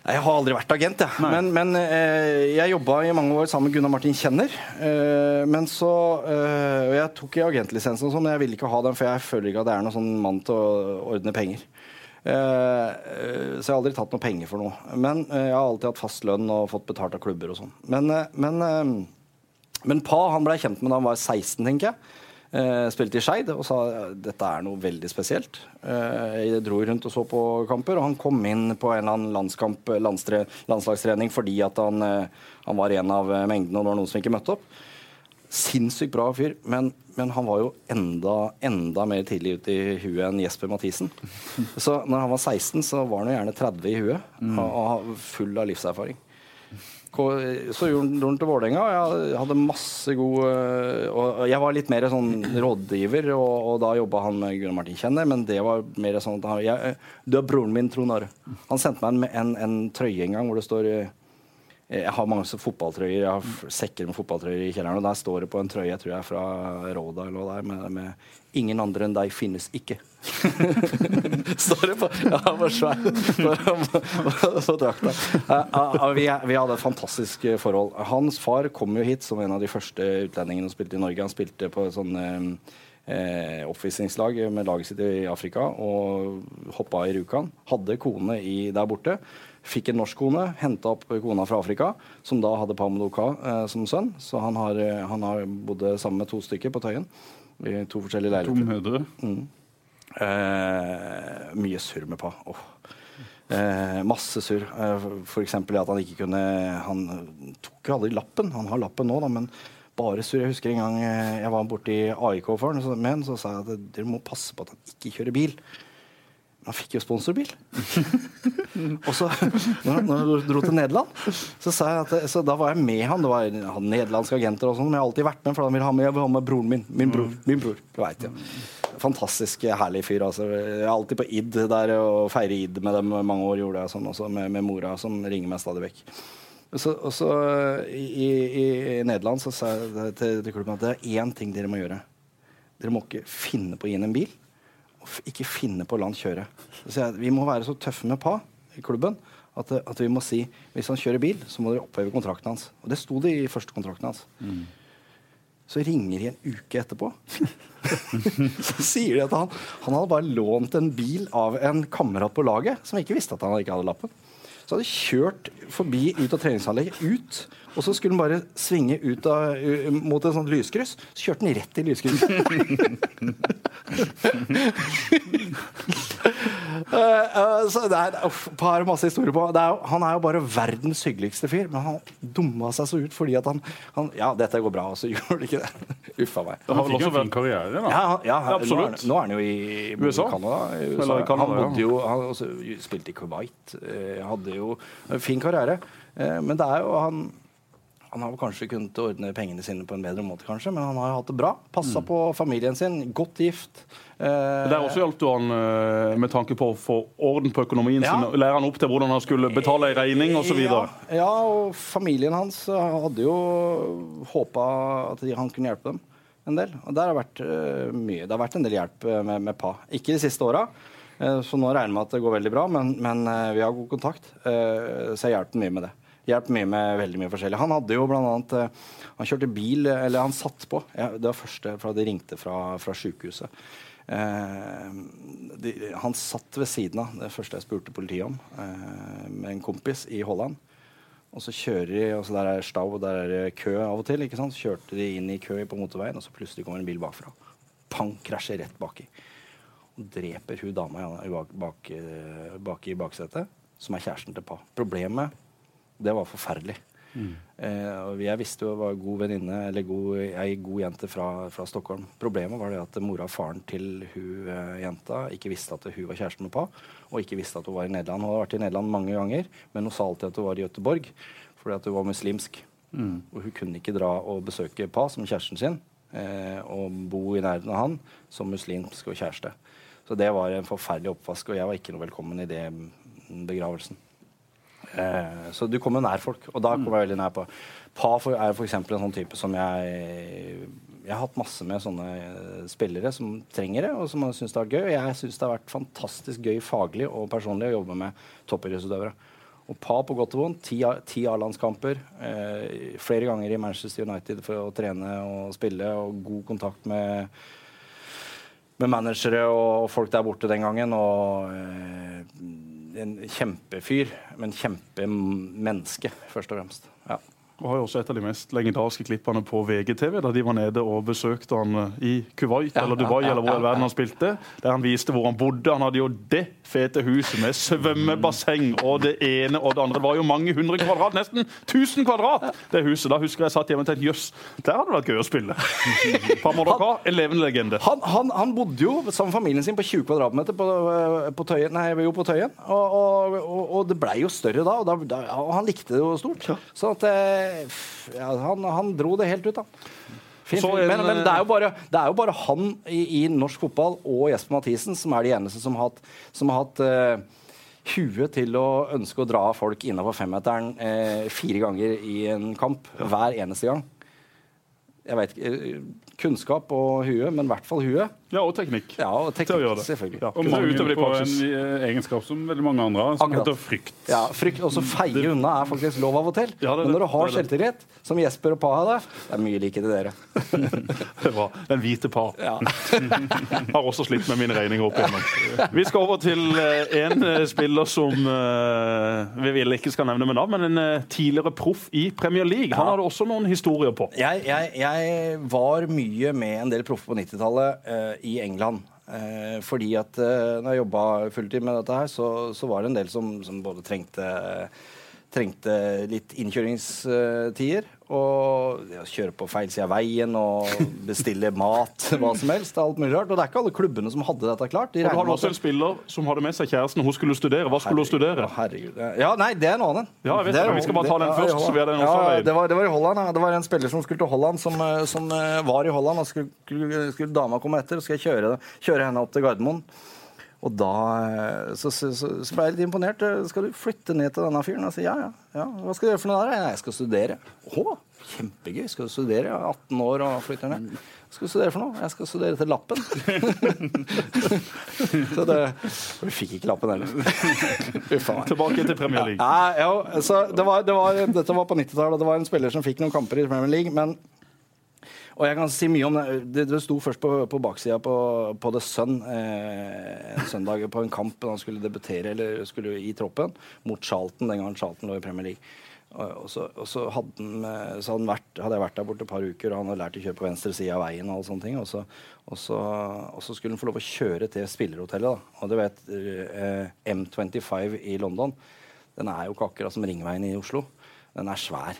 Jeg har aldri vært agent, jeg. Men, men eh, jeg jobba i mange år sammen med Gunnar Martin Kjenner. Eh, men så eh, og Jeg tok agentlisensen, og sånn, men jeg ville ikke ha den, for jeg føler ikke at det er noen sånn mann til å ordne penger. Eh, eh, så jeg har aldri tatt noe penger for noe. Men eh, jeg har alltid hatt fast lønn og fått betalt av klubber og sånn. Men, men, men Pa han ble kjent med da han var 16, tenker jeg. Spilte i Skeid og sa dette er noe veldig spesielt. Jeg dro rundt og så på kamper, og han kom inn på en eller annen landskamp, landslagstrening fordi at han, han var en av mengden, og det var noen som ikke møtte opp. Sinnssykt bra fyr, men, men han var jo enda, enda mer tidlig ute i huet enn Jesper Mathisen. Så når han var 16, så var han jo gjerne 30 i huet, og, og full av livserfaring. Så gjorde han til Vålerenga. og Jeg hadde masse god Og jeg var litt mer sånn rådgiver, og, og da jobba han med Gunnar Martin Kjenner, men det var mer sånn at han jeg, Du er broren min, Trond Are. Han sendte meg en, en, en trøye en gang hvor det står jeg har mange så fotballtrøyer, jeg har sekker med fotballtrøyer i kjelleren, og der står det på en trøye, jeg tror jeg er fra Råda eller der, med, med 'Ingen andre enn deg finnes ikke'. står det på Ja, han var svær på drakta. Eh, eh, vi, vi hadde et fantastisk eh, forhold. Hans far kom jo hit som en av de første utlendingene som spilte i Norge. Han spilte på sånn eh, oppvisningslag med laget sitt i Afrika og hoppa i Rjukan. Hadde kone i, der borte. Fikk en norsk kone, henta opp kona fra Afrika, som da hadde Pamodoka eh, som sønn. Så han har, eh, han har bodd sammen med to stykker på Tøyen. I to forskjellige To leiligheter. Mm. Eh, mye surr med Pa. Oh. Eh, masse surr. Eh, F.eks. at han ikke kunne Han tok jo aldri lappen. Han har lappen nå, da, men bare sur. Jeg husker en gang eh, jeg var borti AIK for han, så, med han, så sa jeg at dere må passe på at han ikke kjører bil. Men han fikk jo sponsorbil. og så, når han, når han dro til Nederland, så, sa jeg at, så da var jeg med han. Det var han nederlandske agenter og sånn, men jeg har alltid vært med, for han ville ha med, jeg vil ha med broren min. Min bror. Min bror, du vet ja. Fantastisk herlig fyr. altså. Jeg er alltid på id der og feirer id med dem. Mange år gjorde jeg sånn også, med, med mora, som ringer meg stadig vekk. Og så, og så i, i, I Nederland så sa jeg til, til klubben at det er én ting dere må gjøre. Dere må ikke finne på å gi inn en bil og ikke finne på å la han kjøre. Så jeg, vi må være så tøffe med Pa i klubben at, at vi må si hvis han kjører bil, så må dere oppheve kontrakten hans. Og det sto det i første kontrakten hans. Så ringer de en uke etterpå. så sier de at han, han hadde bare lånt en bil av en kamerat på laget som ikke visste at han ikke hadde lappen. Så hadde jeg kjørt forbi ut av treningsanlegget, ut, og så skulle han bare svinge ut av, mot et sånt lyskryss. Så kjørte han rett i lyskrysset. Eh, eh, så det er uff, par masse historier på. Det er, jo- han er jo bare verdens hyggeligste fyr, men han dumma seg så ut fordi at han, han Ja, dette går bra, og så gjør det ikke det. Uffa meg. Han har vel fikk jo en fin karriere, da. Ja, ja, ja, absolutt. Nå, er, han- nå er han jo i USA? Canada. i USA. Canada, han bodde jo Han også, spilte i Kuwait. eh, hadde jo en fin karriere. Eh, men det er jo han han har kanskje kunnet ordne pengene sine på en bedre måte, kanskje, men han har hatt det bra. Passa Mm. på familien sin, godt gift. Eh, Der også hjalp du han eh, med tanke på å få orden på økonomien Ja. sin. Lære han opp til hvordan han skulle betale ei regning osv. Ja, ja, og familien hans hadde jo håpa at han kunne hjelpe dem en del. Og der har vært eh, mye. Det har vært en del hjelp eh, med, med PA. Ikke de siste åra, så nå regner jeg med at det går veldig bra, men, men vi har god kontakt. så jeg hjelper mye med det. Hjelper mye med veldig mye forskjellig. Han hadde jo blant annet eh, Han kjørte bil, eller han satt på. Ja, det var første fra de ringte fra, fra sjukehuset. Eh, de, han satt ved siden av det første jeg spurte politiet om, eh, med en kompis i Holland. Og så kjører de, og så Der er stav og der er kø av og til. ikke sant? Så kjørte de inn i kø på motorveien, og så plutselig kommer en bil bakfra. Pang! Krasjer rett baki. Og dreper hun dama bak, bak, eh, bak i baksetet, som er kjæresten til Pa. Problemet, det var forferdelig. Eh, og jeg visste jo var god venninne, eller god, ei god jente fra, fra Stockholm. Problemet var det at mora og faren til hun eh, jenta ikke visste at hun var kjæresten med Pa, og ikke visste at hun var i Nederland. Hun hadde vært i Nederland mange ganger, men hun sa alltid at hun var i Göteborg fordi at hun var muslimsk. Og hun kunne ikke dra og besøke Pa som kjæresten sin, eh, og bo i nærheten av han som muslimsk og kjæreste. Så det var en forferdelig oppvask, og jeg var ikke noe velkommen i det mm, begravelsen. Eh, så du kommer nær folk, og da kommer jeg veldig nær på. Pa er f.eks. en sånn type som jeg Jeg har hatt masse med sånne eh, spillere som trenger det, og som har syntes det har vært gøy. Og jeg syns det har vært fantastisk gøy faglig og personlig å jobbe med toppidrettsutøvere. Og Pa på godt og vondt. Ti A-landskamper. Eh, flere ganger i Manchester United for å trene og spille, og god kontakt med med managere og folk der borte den gangen. Og eh, en kjempefyr, men kjempemenneske, først og fremst. Ja. Og har jo også et av de mest legendariske klippene på VGTV, da de var nede og besøkte han eh, i Kuwait eller Dubai, eller hvor i verden han spilte. Der han viste hvor han bodde. Han hadde jo det fete huset med svømmebasseng og det ene og det andre. Det var jo mange hundre kvadrat, nesten 1000 kvadrat, det huset. Da husker jeg satt hjemme og tenkte jøss, der hadde det vært gøy å spille. Pamodoka, en levende legende. Han, han, han bodde jo sammen med familien sin på 20 kvadratmeter på, eh, på Tøyen. Nei, jo, på tøyen. Og, og, og, og det blei jo større da, og, da, da, han likte det jo stort. Sånn at, eh, ja, han, han dro det helt ut, da. Fint, Så men, men det, er jo bare, det er jo bare han i, i norsk fotball og Jesper Mathisen som er de eneste som har hatt, som har hatt uh, huet til å ønske å dra folk innafor femmeteren eh, fire ganger i en kamp hver eneste gang. jeg vet ikke, eh, kunnskap og huet, men i hvert fall huet. Ja, og teknikk. Ja, og Til å gjøre teknikk, det. selvfølgelig. Ja. Og mangel på en eh, egenskap som veldig mange andre har, som Akkurat. heter frykt. Ja, frykt, også feie unna er faktisk lov av og til. Ja, det Men når du har selvtillit, som Jesper og Pa hadde, det er mye like til dere. Det er bra. Den hvite par. Ja. Har også slitt med mine regninger opp igjennom. Vi skal over til eh, en eh, spiller som vi vil ikke skal nevne med navn, men en tidligere proff i Premier League. Han hadde også noen historier på. Jeg, jeg, jeg var mye med en del proffer på 90-tallet eh, i England. Eh, fordi at eh, når jeg jobba fulltid med dette her, så, så var det en del som, som både trengte Trengte litt innkjøringstider. Og kjøre på feil side av veien og bestille mat, hva som helst. Alt mulig rart. Og det er ikke alle klubbene som hadde dette klart. De Og du har hadde også en spiller som hadde med seg kjæresten. Hun skulle studere. Hva skulle hun studere? Herregud. Ja, nei, det er en annen. Ja, jeg vet Det vi skal bare ta den først, så vi har den også ja, det, var, det var i Holland. Ja. Det var en spiller som skulle til Holland, som, eh, som eh, var i Holland. Og skulle, skulle, skulle dama komme etter, og skal jeg kjøre, kjøre henne opp til Gardermoen. Og da eh, så, så, så, ble jeg litt imponert. Eh, Skal du flytte ned til denne fyren? Og si ja, ja, ja. Hva skal du gjøre for noe der? Nei, jeg skal studere. Å, kjempegøy. Skal du studere? Jeg er 18 år og flytter ned. Hva skal du studere for noe? Jeg skal studere til Lappen. så det Vi fikk ikke Lappen heller. Tilbake til Premier League. Ja, ja, så det var, det var, dette var på 90-tallet, og det var en spiller som fikk noen kamper i Premier League. men og jeg kan si mye om det. Det, det sto først på, på baksida på, på The Sun eh, søndag på en kamp da han skulle debutere eller skulle i troppen mot Charlton den gangen Charlton lå i Premier League. Og, så, og så, hadde, han, eh, så hadde, han vært, hadde jeg vært der borte et par uker, og han hadde lært å kjøre på venstre side av veien. Og alle sånne ting, og, så, og så skulle han få lov å kjøre til spillerhotellet. Da. Og du vet, eh, M25 i London, den er jo ikke akkurat som Ringveien i Oslo. Den er svær.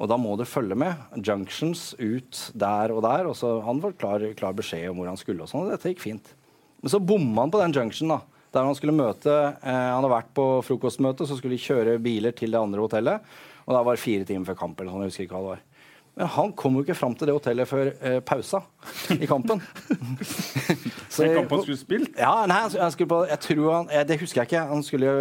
Og da må du følge med. Junctions ut der og der. Og så Han fikk klar, klar beskjed om hvor han skulle. og sånn, og Dette gikk fint. Men så bomma han på den junction. da, Der han skulle møte eh, Han hadde vært på frokostmøte, så skulle de kjøre biler til det andre hotellet. Og da var det fire timer før kamp. eller sånn, jeg husker ikke hva det var. Men han kom jo ikke fram til det hotellet før eh, pausa i kampen. Så En jeg- kamp han skulle spilt? ja, nei, han, skulle på, jeg tror han, jeg, Det husker jeg ikke. Han skulle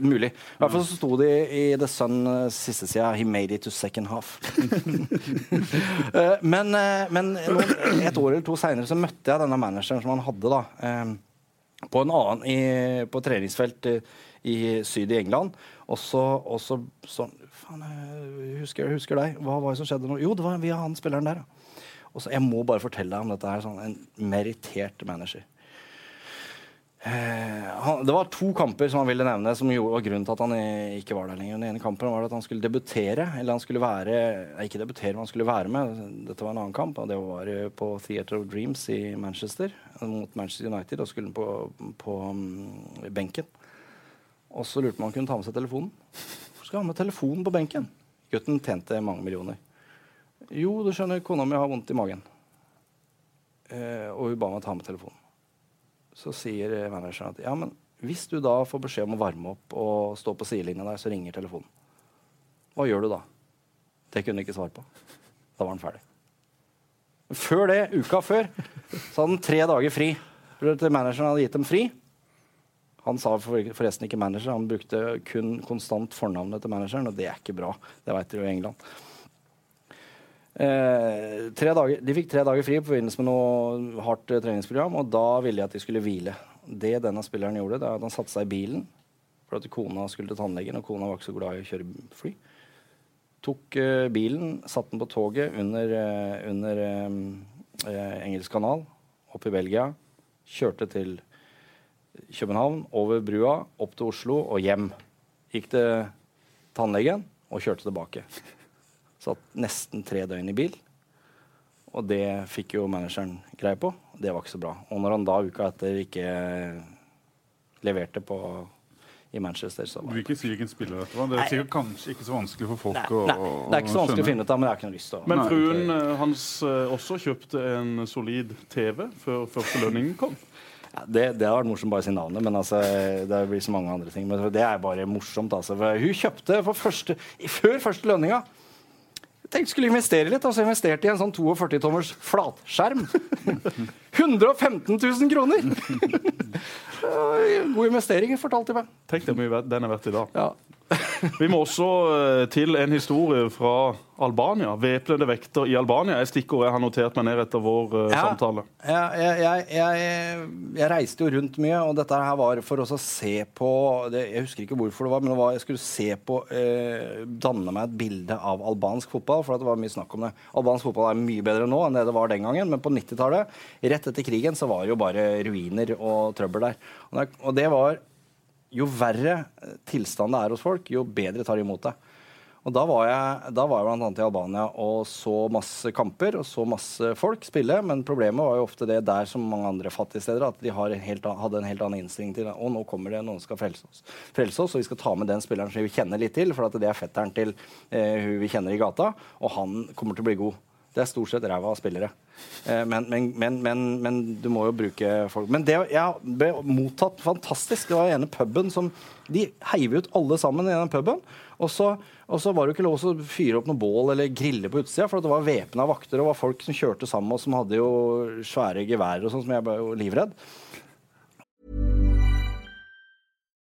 Mulig. I hvert fall så sto det i The Sun eh, siste sida 'He made it to second half'. Eh, men eh, men noen, et år eller to seinere så møtte jeg denne manageren som han hadde da på en annen i, på treningsfelt i, i syd i England. Og så, Faen, jeg husker, jeg husker deg. Hva var det som skjedde nå? Jo, det var via han spilleren der. Og så, Jeg må bare fortelle deg om dette her. Sånn, en merittert manager. Eh, det var to kamper som han ville nevne som var grunnen til at han ikke var der lenger. Den ene kampen var at han skulle debutere. Eller han skulle være nei, Ikke debutere, men han skulle være med. Dette var en annen kamp. og Det var eh, på Theater of Dreams i Manchester mot Manchester United. Da skulle på, på mm, benken. Og så lurte man om han kunne ta med seg telefonen. Hvorfor skal ha med telefonen på benken? Gutten tjente mange millioner. Jo, du skjønner, kona mi har vondt i magen. Eh, og hun ba meg ta med telefonen. Så sier eh, manageren at ja, men hvis du da får beskjed om å varme opp og stå på sidelinja der, så ringer telefonen. Hva gjør du da? Det kunne han ikke svare på. Da var han ferdig. Før det, uka før, så hadde han tre dager fri. Manageren hadde gitt dem fri. Han sa forresten ikke manager, han brukte kun konstant fornavnet til manageren, og det er ikke bra. Det vet dere jo i England. Eh, dager, de fikk tre dager fri på forbindelse med noe hardt eh, treningsprogram, og da ville jeg at de skulle hvile. Det denne spilleren gjorde, det er at han satte seg i bilen for at kona skulle til tannlegen, og kona var ikke så glad i å kjøre fly. Tok eh, bilen, satte den på toget under, eh, under eh, eh, Engelsk kanal, opp i Belgia, kjørte til København, over brua, opp til Oslo og hjem. Gikk til tannlegen og kjørte tilbake. Satt nesten tre døgn i bil. Og det fikk jo manageren greie på. Det var ikke så bra. Og når han da uka etter ikke leverte på i Manchester, så Du vil ikke si hvilken spiller dette var? Det er sikkert kanskje ikke så vanskelig for folk Nei, å, nei, det er ikke så vanskelig å finne ut av, men jeg har ikke noe lyst til å Men fruen eh, hans eh, også kjøpte en solid TV før første lønningen kom. Det, det har vært morsomt bare å si navnet, men altså, det blir så mange andre ting. Men det er bare morsomt. Altså. Hun kjøpte første, før første lønninga. Tenkte skulle investere litt, og så investerte i en sånn 42-tommers flatskjerm. 115 000 kroner! God investering, fortalte de meg. Tenk hvor mye den er verdt i dag. Ja. Vi må også eh, til en historie fra Albania. Væpnede vekter i Albania er stikkordet jeg har notert meg ned etter vår eh, Ja. samtale. Jeg, jeg, jeg, jeg, jeg reiste jo rundt mye, og dette her var for oss å se på det, Jeg husker ikke hvorfor det var, men det var, jeg skulle se på eh, Danne meg et bilde av albansk fotball, for det var mye snakk om det. Albansk fotball er mye bedre nå enn det det var den gangen, men på 90-tallet, rett etter krigen, så var det jo bare ruiner og trøbbel der. Og det var Jo verre tilstand det er hos folk, jo bedre tar de imot det. Og da var jeg, da var jeg annet i Albania og så masse kamper og så masse folk spille. Men problemet var jo ofte det der som mange andre fattige steder, at de en helt, hadde en helt annen innstilling til det. Og nå kommer det noen som skal frelse oss. frelse oss, og vi skal ta med den spilleren som vi kjenner litt til, for det er fetteren til eh, hun vi kjenner i gata, og han kommer til å bli god. Det er stort sett ræva av spillere. Eh, men, men, men, men, du må jo bruke folk. Men det jeg ble mottatt fantastisk. Det var ene puben som De heiv ut alle sammen i den puben. Og så, og så var det jo ikke lov å fyre opp noe bål eller grille på utsida, for det var væpna vakter og var folk som kjørte sammen oss, som hadde jo svære geværer og sånn, som jeg ble jo livredd.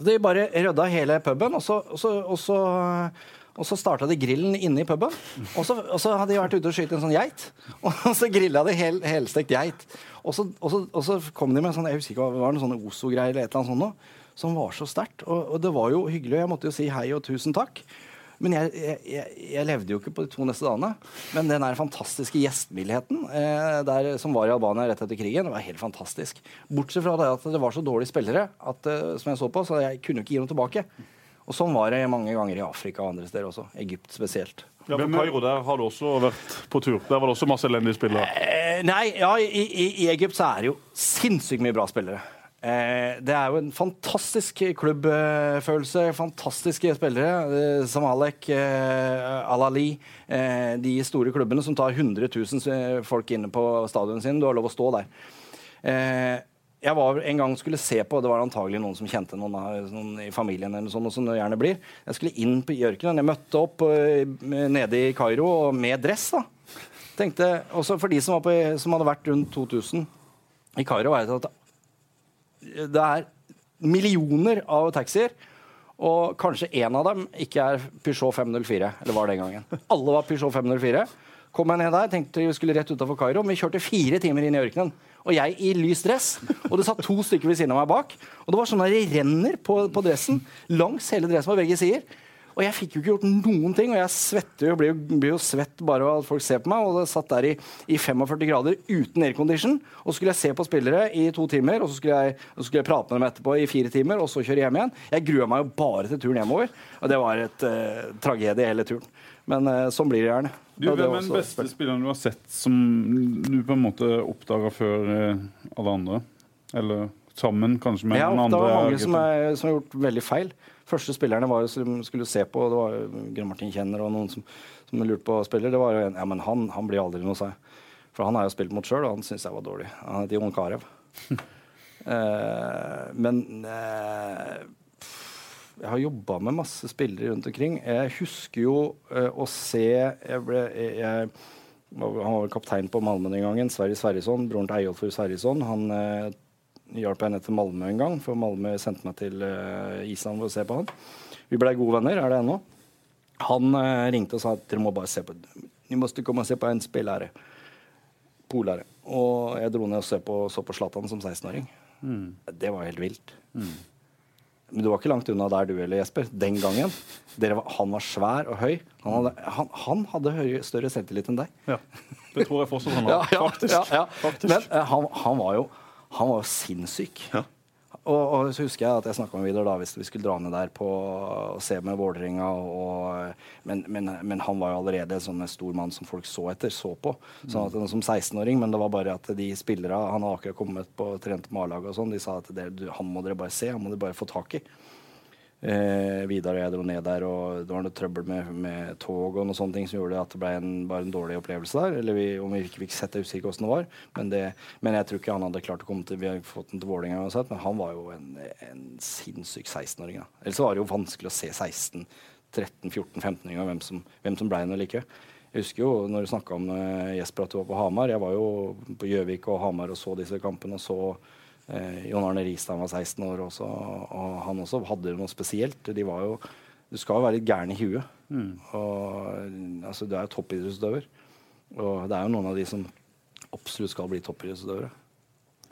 De bare rydda hele puben, og så, og så, og så, og så starta de grillen inne i puben. Og så, og så hadde de vært ute og skutt en sånn geit, og så grilla de hel, helstekt geit. Og så, og, så, og så kom de med sånn, jeg husker ikke det var, noen sånne Ozo-greier eller et eller annet sånt noe, som var så sterkt. Og det var jo hyggelig, og jeg måtte jo si hei og tusen takk. Men jeg, jeg, jeg, levde jo ikke på de to neste dagene. Men den der fantastiske gjestmildheten eh, der, som var i Albania rett etter krigen, det var helt fantastisk. Bortsett fra det at det var så dårlige spillere at, eh, som jeg så på, så jeg kunne ikke gi dem tilbake. Og sånn var det mange ganger i Afrika og andre steder også. Egypt spesielt. Ja, men Kairo, der har du også vært på tur. Der var det også masse elendige spillere. Eh, nei, ja, i, i, i Egypt så er det jo sinnssykt mye bra spillere. Eh, det er jo en fantastisk klubbfølelse, fantastiske spillere. Eh, Samalek, Alali Al-Ali, eh, de store klubbene som tar 100 000 folk inne på stadionet sin. Du har lov å stå der. Eh, jeg var en gang skulle se på, det var antagelig noen som kjente noen, noen i familien, eller sånn, som det gjerne blir. Jeg skulle inn på jørkenen. Jeg møtte opp eh, nede i Kairo med dress. da. Tenkte, også For de som, var på, som hadde vært rundt 2000 i Kairo, det at det er millioner av taxier. Og kanskje én av dem ikke er Peugeot 504. Eller var den gangen. Alle var Peugeot 504. Kom jeg ned der, tenkte vi skulle rett utafor Kairo. Men vi kjørte fire timer inn i ørkenen. Og jeg i lys dress. Og det satt to stykker ved siden av meg bak. Og det var sånn at det renner på, på dressen langs hele dressen på begge sider. Og jeg fikk jo ikke gjort noen ting, og jeg svetter jo, blir, jo, blir jo svett bare av at folk ser på meg. Og det satt der i, i 45 grader uten aircondition. Og så skulle jeg se på spillere i to timer, og så skulle, jeg, så skulle jeg prate med dem etterpå i fire timer, og så kjøre hjem igjen. Jeg grua meg jo bare til turen hjemover. Og det var et uh, tragedie hele turen. Men uh, sånn blir det gjerne. Du, Hvem er den beste spilleren du har sett som du på en måte oppdaga før eh, alle andre? Eller sammen, kanskje, med Ja, noen det var mange som, er, som har gjort veldig feil. Første spillerne var, som skulle se på, det var Grønn Martin Kjenner og noen som, som lurte på spiller. Det var jo en, ja, men han, han blir aldri noe, sa jeg. For han har jo spilt mot sjøl, og han syns jeg var dårlig. Han heter Jon Carew. eh, men eh, jeg har jobba med masse spillere rundt omkring. Jeg husker jo eh, å se jeg ble, jeg, jeg, Han var kaptein på Malmö den gangen. Sverre Sverrisson, broren til Eyolfur Sverrisson. Han eh, hjalp jeg henne til Malmö en gang, for Malmö sendte meg til eh, Island for å se på han. Vi blei gode venner, er det ennå. Han eh, ringte og sa at dere må bare se på Ni måste komme og se på en spillere. Polare. Og jeg dro ned og så på, så på Zlatan som 16-åring. Det var helt vilt. Men du var ikke langt unna der du eller Jesper. Den gangen. Dere var, han var svær og høy. Han hadde, han, han hadde høyere, større selvtillit enn deg. Ja. Det tror jeg fortsatt han har. Ja, ja, Faktisk. ja, ja. Faktisk. Men eh, han, han var jo han var jo sinnssyk. Ja. og, og, så husker jeg at jeg snakka med Vidar da hvis vi skulle dra ned der på og se med Vålerenga. Men, men, men, han var jo allerede en sånn stor mann som folk så etter, så på. Sånn at, som 16-åring, Men det var bare at de spillere Han hadde akkurat kommet på trent med A-laget og sånn. De sa at det, han må dere bare se, han må dere bare få tak i. Eh, Vidar og jeg dro ned der, og det var noe trøbbel med, med tog og noe sånne ting som gjorde at det ble en, bare en dårlig opplevelse der. Eller vi, om vi ikke fikk sett det, usikker hvordan det var. Men, det, men, jeg tror ikke han hadde klart å komme til Vi har fått den til Vålerenga uansett, men han var jo en, en sinnssyk 16-åring. Ellers var det jo vanskelig å se 16, 13, 14, 15-åringer hvem, hvem som ble noe like. Jeg husker jo når du snakka om uh, Jesper at du var på Hamar. Jeg var jo på Gjøvik og Hamar og så disse kampene. og så Eh, Jon Arne Ristan var 16 år også, og han også hadde noe spesielt. De var jo, du skal jo være litt gæren i huet. Mm. Og, altså, du er jo toppidrettsutøver. Og det er jo noen av de som absolutt skal bli toppidrettsutøvere.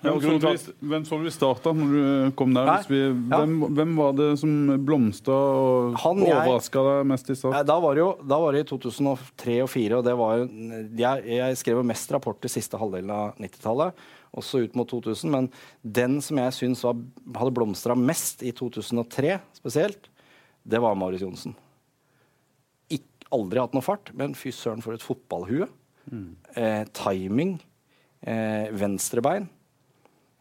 Ja, hvem så vi starta når du kom der? Vi, ja. hvem, hvem, var det som blomstra og overraska deg mest i start? Da var, det jo, da var det i 2003 og 2004, og det var jeg, jeg skrev jo mest rapporter siste halvdelen av 90-tallet også ut mot 2000. Men den som jeg syns hadde blomstra mest i 2003 spesielt, det var Marius Johnsen. aldri hatt noe fart, men fy søren for et fotballhue. Mm. Eh, timing. Eh, venstrebein.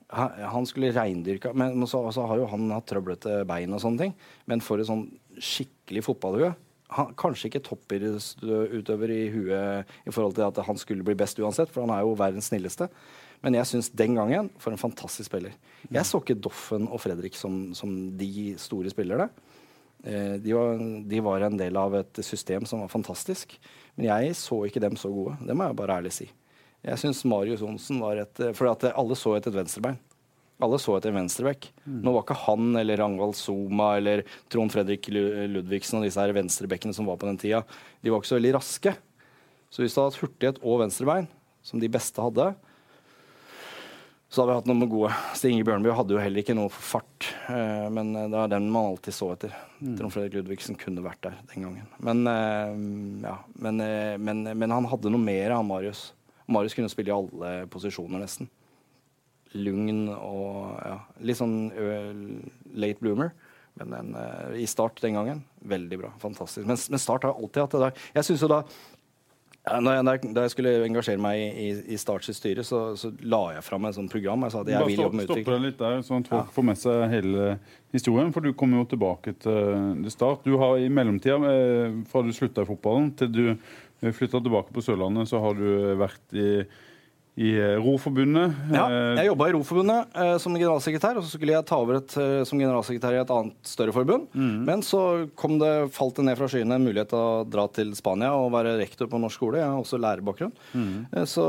Han, skulle reindyrka Men så, så, har jo han hatt trøblete bein og sånne ting. Men for et sånn skikkelig fotballhue han, Kanskje ikke toppidrettsutøver i huet i forhold til at han skulle bli best uansett, for han er jo verdens snilleste. Men jeg syns den gangen for en fantastisk spiller. Jeg så ikke Doffen og Fredrik som, som de store spillerne. Eh, de, var, de, var, en del av et system som var fantastisk. Men jeg så ikke dem så gode. Det må jeg bare ærlig si. Jeg syns Marius Johnsen var et For alle så etter et venstrebein. Alle så etter en venstrebekk. Mm. Nå var ikke han eller Rangvald Soma eller Trond Fredrik Ludvigsen og disse her venstrebekkene som var på den tida, de var ikke så veldig raske. Så hvis du hadde hatt hurtighet og venstrebein, som de beste hadde, så hadde vi hatt noen gode. Stig Inge Bjørnby hadde jo heller ikke noe for fart, eh, men eh, det er den man alltid så etter. Mm. Trond Fredrik Ludvigsen kunne vært der den gangen. Men, eh, ja, men, eh, men, men, han hadde noe mer av Marius. Marius kunne spille i alle posisjoner, nesten. Lugn og ja, litt sånn late bloomer. Men en, i Start den gangen, veldig bra. Fantastisk. Men, men Start har alltid hatt det der. Jeg synes jo da ja, jeg, da jeg skulle engasjere meg i, i Starts styre, så, så, la jeg fram et sånt program. Jeg sa at jeg Bare vil jobbe med utvikling. litt der, sånn at folk ja. får med seg hele historien. For du kommer jo tilbake til Start. Du har i mellomtida, fra du slutta i fotballen til du flytta tilbake på Sørlandet, så har du vært i i eh, Roforbundet. Ja, eh, jeg jobba i Roforbundet eh, som generalsekretær, og så skulle jeg ta over et, eh, som generalsekretær i et annet større forbund. Mm. Men så kom det, falt det ned fra skyene en mulighet til å dra til Spania og være rektor på norsk skole. Jeg har også lærerbakgrunn. Mm. Eh, så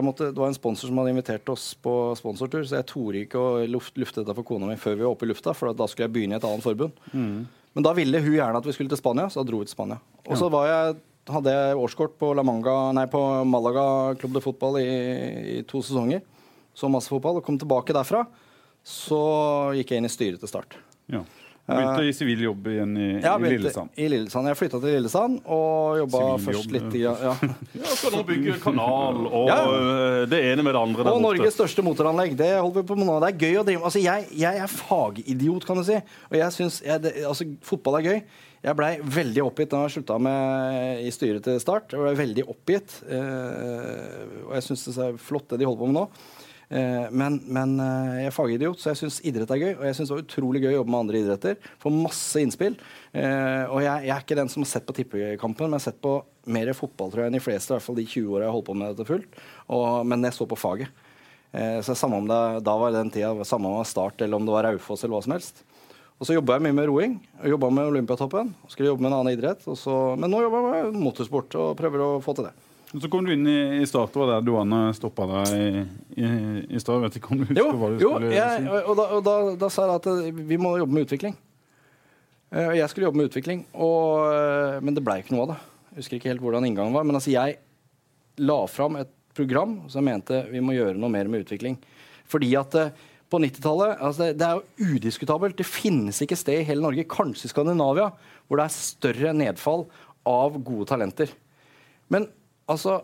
måtte, det var en sponsor som hadde invitert oss på sponsortur, så jeg torde ikke å luft, lufte dette for kona mi før vi var oppe i lufta, for da skulle jeg begynne i et annet forbund. Mm. Men da ville hun gjerne at vi skulle til Spania, så da dro vi til Spania. Og så var jeg hadde jeg årskort på, Manga, nei, på Malaga klubb de Fotball i, i, to sesonger. Så masse fotball. Og kom tilbake derfra. Så gikk jeg inn i styret til Start. Ja. Begynte i sivil jobb igjen i, ja, i Lillesand. I Lillesand. Jeg flytta til Lillesand og jobba først litt ja. ja, skal nå bygge kanal og ja. Øh, det ene med det andre. og Norges største motoranlegg. Det holder vi på med nå. Det er gøy å drive altså, jeg, jeg er fagidiot, kan du si. Og jeg syns altså, fotball er gøy. Jeg blei veldig oppgitt da jeg slutta i styret til Start. Jeg ble veldig oppgitt. Eh, og jeg syns det er flott det de holder på med nå. Eh, men, men eh, jeg er fagidiot, så jeg syns idrett er gøy. Og jeg syns det var utrolig gøy å jobbe med andre idretter. Få masse innspill. Eh, og jeg, jeg, er ikke den som har sett på tippekampen, men jeg har sett på mer fotball tror jeg, enn de fleste. I hvert fall de 20 åra jeg har holdt på med dette fullt. Og, men jeg så på faget. Så samme om det, Da var den tida samme om det var Start eller om det var Raufoss eller hva som helst. Og så jobba jeg mye med roing. og Jobba med Olympiatoppen. Skulle jobbe med en annen idrett. Så, men nå jobber jeg med motorsport og prøver å få til det. Så kom du inn i, i Start, og der Duane stoppa deg i, i, i stad. Vet ikke om du husker jo, hva du jo, skulle jeg, si? Og, da, og da, da, sa jeg at eh, vi må jobbe med utvikling. Og jeg skulle jobbe med utvikling, og, uh, men det blei ikke noe av det. Jeg husker ikke helt hvordan inngangen var. Men altså, jeg la fram et program som mente vi må gjøre noe mer med utvikling. Fordi at på 90-tallet. Altså det, det, er jo udiskutabelt. Det finnes ikke sted i hele Norge, kanskje i Skandinavia, hvor det er større nedfall av gode talenter. Men altså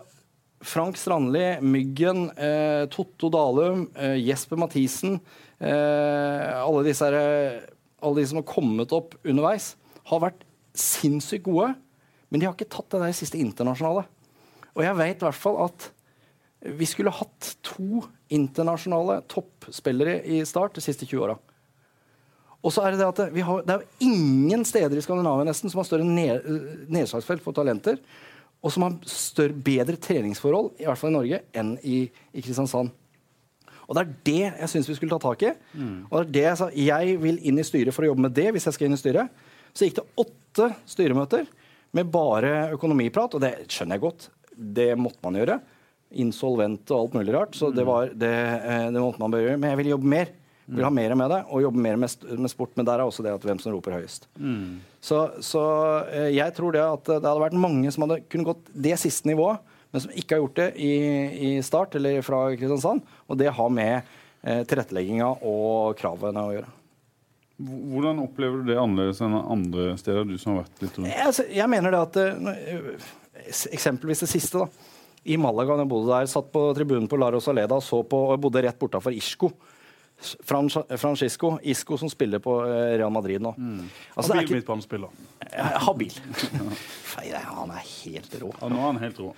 Frank Strandli, Myggen, eh, Totto Dalum, eh, Jesper Mathisen eh, alle, disse her, eh, alle de som har kommet opp underveis, har vært sinnssykt gode. Men de har ikke tatt det der siste internasjonale. Og jeg vet i hvert fall at vi skulle hatt to internasjonale toppspillere i Start de siste 20 åra. Og så er det det at har, det er jo ingen steder i Skandinavia nesten som har større ned, nedslagsfelt for talenter, og som har større, bedre treningsforhold, i hvert fall i Norge, enn i, i Kristiansand. Og Det er det jeg syns vi skulle ta tak i. Mm. Og det er det Jeg sa, jeg vil inn i styret for å jobbe med det. hvis jeg skal inn i styret. Så gikk det åtte styremøter med bare økonomiprat, og det skjønner jeg godt. Det måtte man gjøre. Insolvent og alt mulig rart. Så det, var, det, eh, det måtte man bare gjøre. Men jeg vil jobbe mer. Vil ha mer med det og jobbe mer med, med, sport. Men der er også det at hvem som roper høyest. Mm. Så, så, eh, jeg tror det at det hadde vært mange som hadde kunnet gått det siste nivået, men som ikke har gjort det i, i Start eller fra Kristiansand. Og det har med eh, tilrettelegginga og kravene å gjøre. Hvordan opplever du det annerledes enn andre steder du som har vært litt rundt? Jeg, altså, jeg mener det at eh, Eksempelvis det siste. da. I Malaga da jeg bodde der, satt på tribunen på Laros Aleda og så på, og jeg bodde rett bortafor Isco. Francisco Isco, som spiller på eh, Real Madrid nå. Mm. Altså, habil ikke... midtbanespiller. Habil. han er helt rå. Ja, nå er han helt rå.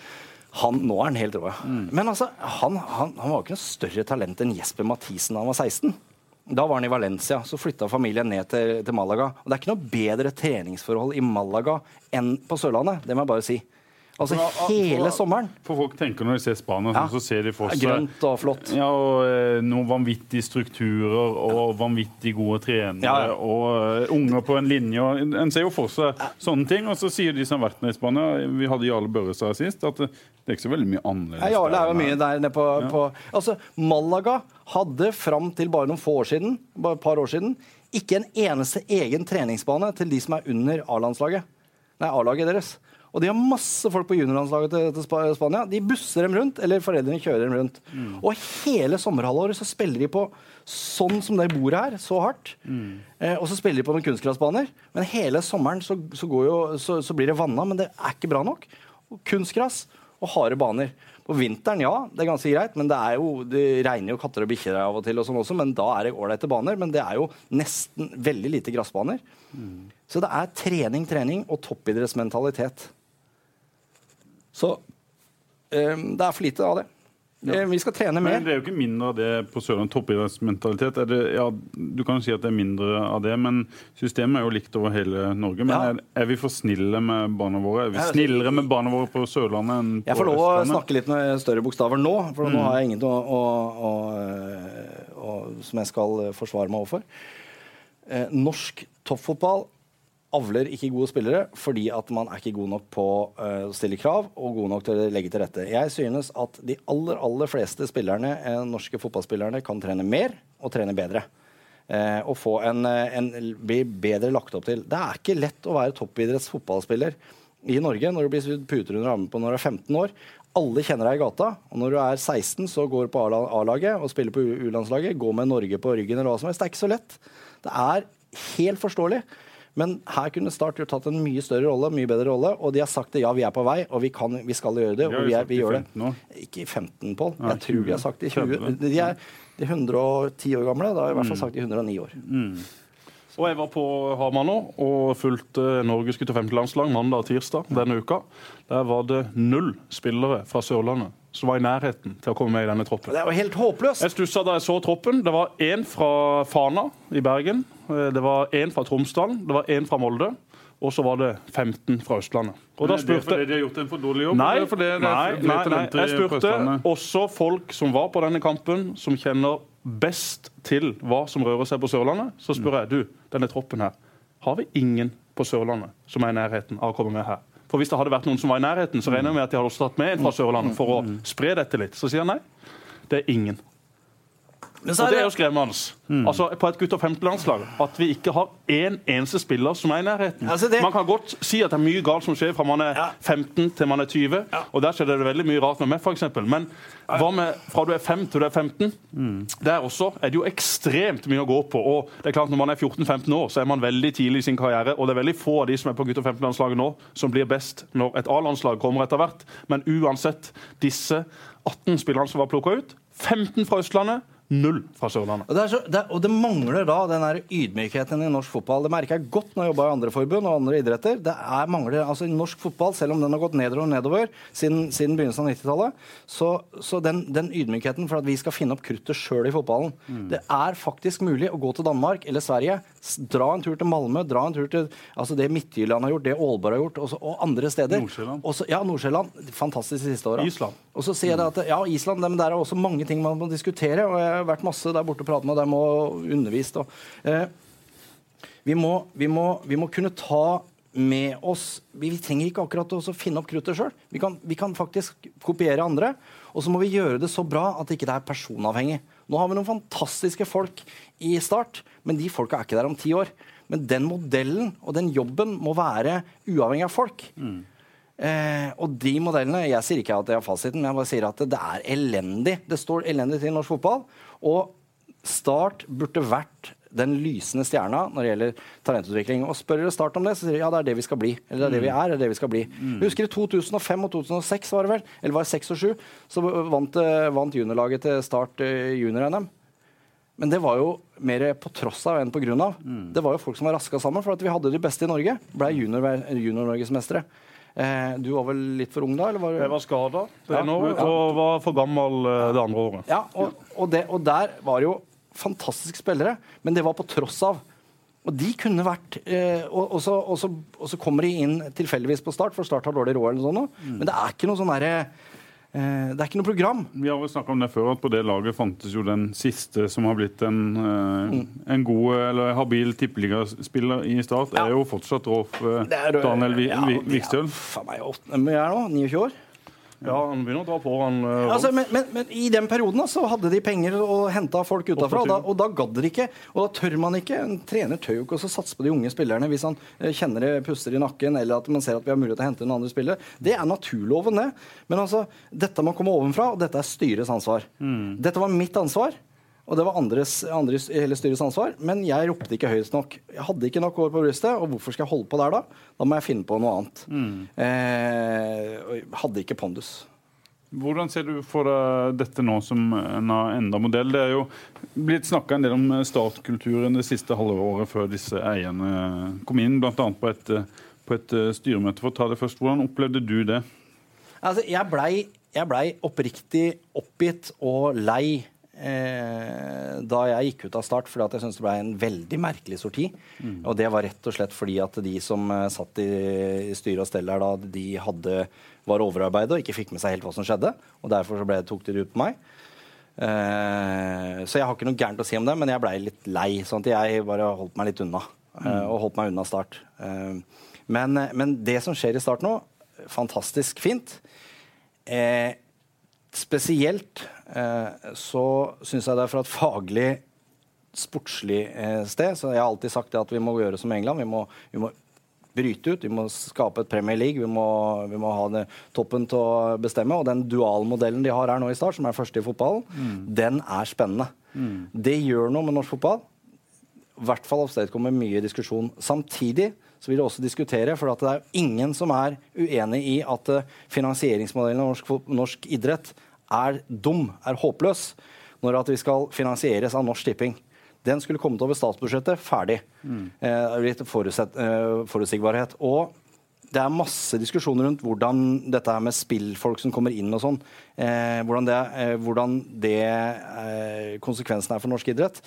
Han, nå er han helt rå, ja. Mm. Men altså, han, han, han var jo ikke noe større talent enn Jesper Mathisen da han var 16. Da var han i Valencia. Så flytta familien ned til, til, Malaga. Og Det er ikke noe bedre treningsforhold i Malaga enn på Sørlandet. Det må jeg bare si. Altså hele for, sommeren. For folk tenker Når de ser Spania, ja. så ser de for seg Grønt og flott. Ja, og eh, Noen vanvittige strukturer og vanvittig gode trenere ja, og uh, unger på en linje. Og, en ser jo for seg sånne ting. Og så sier de som har vært nede i Spania, vi hadde Jarle Børrestad sist, at det er ikke så veldig mye annerledes. Ja, Jarle er jo mye der nede på, på Altså, Malaga hadde fram til bare noen få år siden, bare et par år siden ikke en eneste egen treningsbane til de som er under A-landslaget. Nei, A-laget deres. Og de har masse folk på juniorlandslaget til, til, Spania. De busser dem rundt, eller foreldrene kjører dem rundt. Mm. Og hele sommerhalvåret så spiller de på sånn som de bor her, så hardt. Mm. Eh, og så spiller de på noen kunstgressbaner. Men hele sommeren så, så, jo, så, så blir det vanna, men det er ikke bra nok. Og kunstgress og harde baner. På vinteren, ja, det er ganske greit, men det, jo, det regner jo katter og bikkjer av og til, og sånn også, men da er det ålreite baner. Men det er jo nesten veldig lite gressbaner. Mm. Så det er trening, trening og toppidrettsmentalitet. Så um, det er for lite av det. Ja. Vi skal trene mer. Men det er jo ikke mindre av det på Sørlandet. Toppidrettsmentalitet. Ja, du kan jo si at det er mindre av det, men systemet er jo likt over hele Norge. Men ja. er, er, vi for snille med barna våre? Er vi snillere med barna våre på Sørlandet enn på Østlandet? Jeg får lov å snakke litt med større bokstaver nå, for mm. nå har jeg ingen å, å, å, som jeg skal forsvare meg overfor. Eh, norsk toppfotball avler ikke gode spillere fordi at man er ikke god nok på uh, å stille krav og god nok til å legge til rette. Jeg synes at de aller, aller fleste spillerne, uh, norske fotballspillerne kan trene mer og trene bedre. Uh, og få en, en, bli bedre lagt opp til. Det er ikke lett å være toppidretts fotballspiller i Norge når du blir puter under armen på når du er 15 år. Alle kjenner deg i gata. Og når du er 16, så går du på A-laget og spiller på U-landslaget. Går med Norge på ryggen eller hva som helst. Det er ikke så lett. Det er helt forståelig. Men her kunne Start jo tatt en mye større rolle, mye bedre rolle. Og de har sagt det, ja, vi er på vei, og vi, kan, vi skal gjøre det. og vi, er, vi gjør det. Ikke i 15, Pål. Jeg tror de har sagt det i 20. De er, de er 110 år gamle. Da har jeg i hvert fall mm. sagt i 109 år. Mm. Og Jeg var på Hamar nå og fulgte Norges gutter 50-landslag mandag og tirsdag denne uka. Der var det null spillere fra Sørlandet som var i nærheten til å komme med i denne troppen. Det var helt håpløst. Jeg stussa da jeg så troppen. Det var én fra Fana i Bergen. Eh, det var én fra Tromsdalen. Det var én fra Molde. Og så var det 15 fra Østlandet. Og da spurte... Er det fordi de har gjort en for dårlig jobb? Nei, nei, nei, nei, jeg spurte også folk som var på denne kampen, som kjenner best til hva som rører seg på Sørlandet. Så spør jeg du, denne troppen her, har vi ingen på Sørlandet som er i nærheten av å komme med her? For Hvis det hadde vært noen som var i nærheten, så regner jeg med at de hadde også tatt med en fra Sørlandet for å spre dette litt. Så sier han nei. Det er ingen. Og det er jo skremmende. Mm. Altså, på et gutt- og 15-landslag at vi ikke har én eneste spiller som er i nærheten. Altså det... Man kan godt si at det er mye galt som skjer fra man er 15 til man er 20, ja. og der skjer det veldig mye rart med meg, f.eks. Men hva med fra du er 5 til du er 15? Mm. Der også er det jo ekstremt mye å gå på. og det er klart Når man er 14-15 år, så er man veldig tidlig i sin karriere. Og det er veldig få av de som er på gutt- og 15-landslaget nå, som blir best når et A-landslag kommer etter hvert. Men uansett, disse 18 spillerne som var plukka ut, 15 fra Østlandet, Null fra Sørlandet. Og det, så, det, og det mangler da den der ydmykheten i norsk fotball. Det merker jeg godt når jeg jobber i andre forbund og andre idretter. Det er mangler, altså Norsk fotball, selv om den har gått nedover og nedover siden, siden begynnelsen av 90-tallet, så, så den, den, ydmykheten for at vi skal finne opp kruttet sjøl i fotballen mm. Det er faktisk mulig å gå til Danmark eller Sverige, dra en tur til Malmö, dra en tur til altså det Midtjylland har gjort, det Aalborg har gjort, også, og andre steder. Nordsjælland. Ja, Nordsjælland. Fantastisk de siste åra. Island. Og så sier jeg at ja, Island, men der er også mange ting man må diskutere. og jeg har vært masse der borte og pratet med dem og undervist. Og, eh, vi, må, vi, må, vi, må, kunne ta med oss Vi, vi trenger ikke akkurat å finne opp kruttet sjøl. Vi, vi, kan faktisk kopiere andre. Og så må vi gjøre det så bra at det ikke er personavhengig. Nå har vi noen fantastiske folk i Start, men de folka er ikke der om ti år. Men den modellen og den jobben må være uavhengig av folk. Mm. Eh, og de modellene Jeg sier ikke at det er fasiten, men jeg bare sier at det er elendig. Det står elendig til norsk fotball. Og Start burde vært den lysende stjerna når det gjelder talentutvikling. Og spør dere Start om det, så sier de ja, det er det vi skal bli. Eller det er det vi mm. er, eller det vi skal bli. Mm. Jeg husker i 2005 og 2006, var det vel, eller var det 6 og 7, så vant, eh, vant juniorlaget til Start eh, junior-NM. Men det var jo mer på tross av enn av. Mm. Det var jo folk som var raska sammen, for at vi hadde de beste i Norge. Ble junior-norgesmestere. Junior du var vel litt for ung da? Eller var du... Jeg var skada ja, og var for gammel eh, det andre året. Ja, og, og, det, og, der var jo fantastiske spillere, men det var på tross av. Og de kunne vært eh, og, og, så, og, så, og, så, kommer de inn tilfeldigvis på start, for Start har dårlig råd. eller sånn, mm. Men det er ikke noe sånn derre Eh, det er ikke noe program. Vi har vel snakka om det før, at på det laget fantes jo den siste som har blitt en, eh, mm. en god eller habil tippeligaspiller i Start, ja. er jo fortsatt Rolf eh, Daniel Vikstøl. Ja, faen meg, åtte, jeg er nå 29 år. Ja, han begynner å dra på, han. Uh, altså, men, men, men, i den perioden så hadde de penger og henta folk utafra, og da, og da gadd de ikke. Og da tør man ikke. En trener tør jo ikke å satse på de unge spillerne hvis han uh, kjenner det puster i nakken, eller at man ser at vi har mulighet til å hente en andre spillere. Det er naturloven, det. Men altså, dette må komme ovenfra, og dette er styrets ansvar. Mm. Dette var mitt ansvar. Og det var andres, andres, hele styrets ansvar. Men jeg ropte ikke høyest nok. Jeg hadde ikke nok hår på brystet, og hvorfor skal jeg holde på der da? Da må jeg finne på noe annet. Mm. Eh, hadde ikke pondus. Hvordan ser du for deg dette nå som en enda modell? Det er jo blitt snakka en del om startkulturen det siste halve året før disse eierne kom inn, bl.a. På, et, på et styremøte. For å ta det først, Hvordan opplevde du det? Altså, jeg blei ble oppriktig oppgitt og lei eh, da jeg gikk ut av Start, fordi at jeg syntes det ble en veldig merkelig sorti. Mm. Og det var rett og slett fordi at de som eh, satt i, i styre og stell her da, de hadde, var overarbeidet og ikke fikk med seg helt hva som skjedde. Og derfor så ble, tok de det ut på meg. Eh, så jeg har ikke noe gærent å si om det, men jeg blei litt lei. sånn at jeg bare holdt meg litt unna. Eh, mm. og holdt meg unna Start. Eh, men, men, det som skjer i Start nå, fantastisk fint. Eh, spesielt Eh, så syns jeg det er fra et faglig, sportslig eh, sted. Så jeg har alltid sagt at vi må gjøre som England. Vi må, vi må bryte ut. Vi må skape et Premier League. Vi må, vi må ha det, toppen til å bestemme. Og den dualmodellen de har her nå i start, som er første i fotballen, mm. den er spennende. Mm. Det gjør noe med norsk fotball. I hvert fall avstedkommer mye diskusjon. Samtidig så vil det også diskutere, for det er ingen som er uenig i at eh, finansieringsmodellen av norsk, norsk idrett er dum, er håpløs, når at vi skal finansieres av Norsk Tipping. Den skulle kommet over statsbudsjettet ferdig. Mm. Eh, litt eh, forutsigbarhet. Og det er masse diskusjoner rundt hvordan dette her med spillfolk som kommer inn og sånn, eh, hvordan det, eh, hvordan det eh, konsekvensen er for norsk idrett.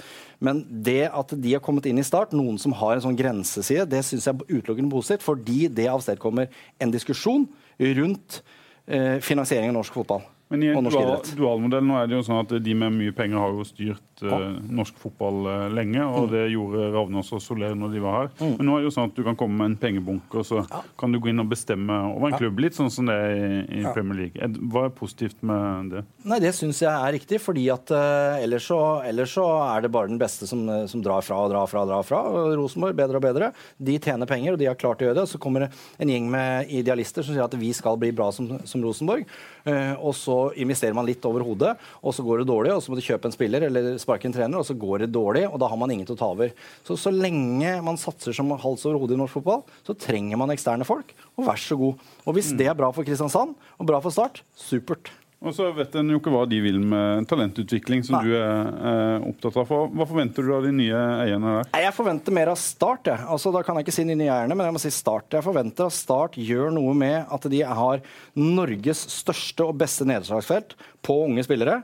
Men det at de har kommet inn i Start, noen som har en sånn grenseside, det syns jeg er utelukkende positivt, fordi det avstedkommer en diskusjon rundt eh, finansiering av norsk fotball. Men i og norsk dual, idrett. dualmodell nå er det jo sånn at de med mye penger har jo styrt eh, norsk fotball eh, lenge, Mm. og det gjorde Ravnås og Soler når de var her. Men nå er det jo sånn at du kan komme med en pengebunke, og så kan du gå inn og bestemme over en klubb, litt sånn som det er i, i Premier League. Ed, Hva er positivt med det? Nei, det syns jeg er riktig, fordi at eh, ellers, så, ellers så er det bare den beste som, eh, som drar fra og drar fra og drar fra. Rosenborg bedre og bedre. De tjener penger, og de har klart å gjøre det. Så kommer det en gjeng med idealister som sier at vi skal bli bra som, som Rosenborg. Eh, og så investerer man litt over hodet, og så går det dårlig, og så må du kjøpe en spiller eller sparke en trener, og så går det dårlig, og da har man ingen til å ta over. Så så lenge man satser som hals over hode i norsk fotball, så trenger man eksterne folk, og vær så god. Og hvis det er bra for Kristiansand, og bra for Start, supert. Og så vet en jo ikke hva de vil med talentutvikling, som Nei. du er eh, opptatt av. Hva forventer du av de nye eierne der? Nei, Jeg forventer mer av Start. Jeg. Altså, da kan jeg ikke si de nye eierne, men jeg må si Start. Jeg forventer at Start gjør noe med at de har Norges største og beste nedslagsfelt på unge spillere.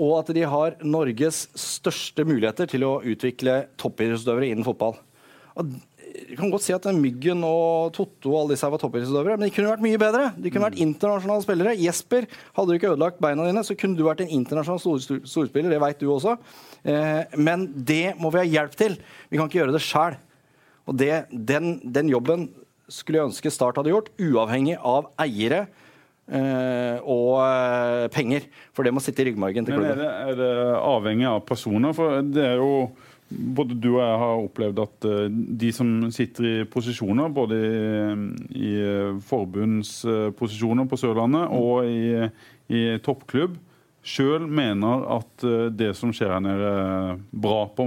Og at de har Norges største muligheter til å utvikle toppidrettsutøvere innen fotball. Og jeg kan godt si at Myggen og Totto og alle disse her var toppidrettsutøvere, men de kunne vært mye bedre. De kunne vært internasjonale spillere. Jesper, hadde du ikke ødelagt beina dine, så kunne du vært en internasjonal stor- storspiller. Det veit du også. Eh, men det må vi ha hjelp til. Vi kan ikke gjøre det sjæl. Og det, den, den jobben skulle jeg ønske Start hadde gjort, uavhengig av eiere eh, og eh, penger. For det må sitte i ryggmargen til Men er klubben. det, er det avhengig av personer? For det er jo både du og jeg har opplevd at eh, de som sitter i posisjoner, både i, i forbundsposisjoner på Sørlandet og i, i toppklubb, sjøl mener at eh, det som skjer her nede, er bra på,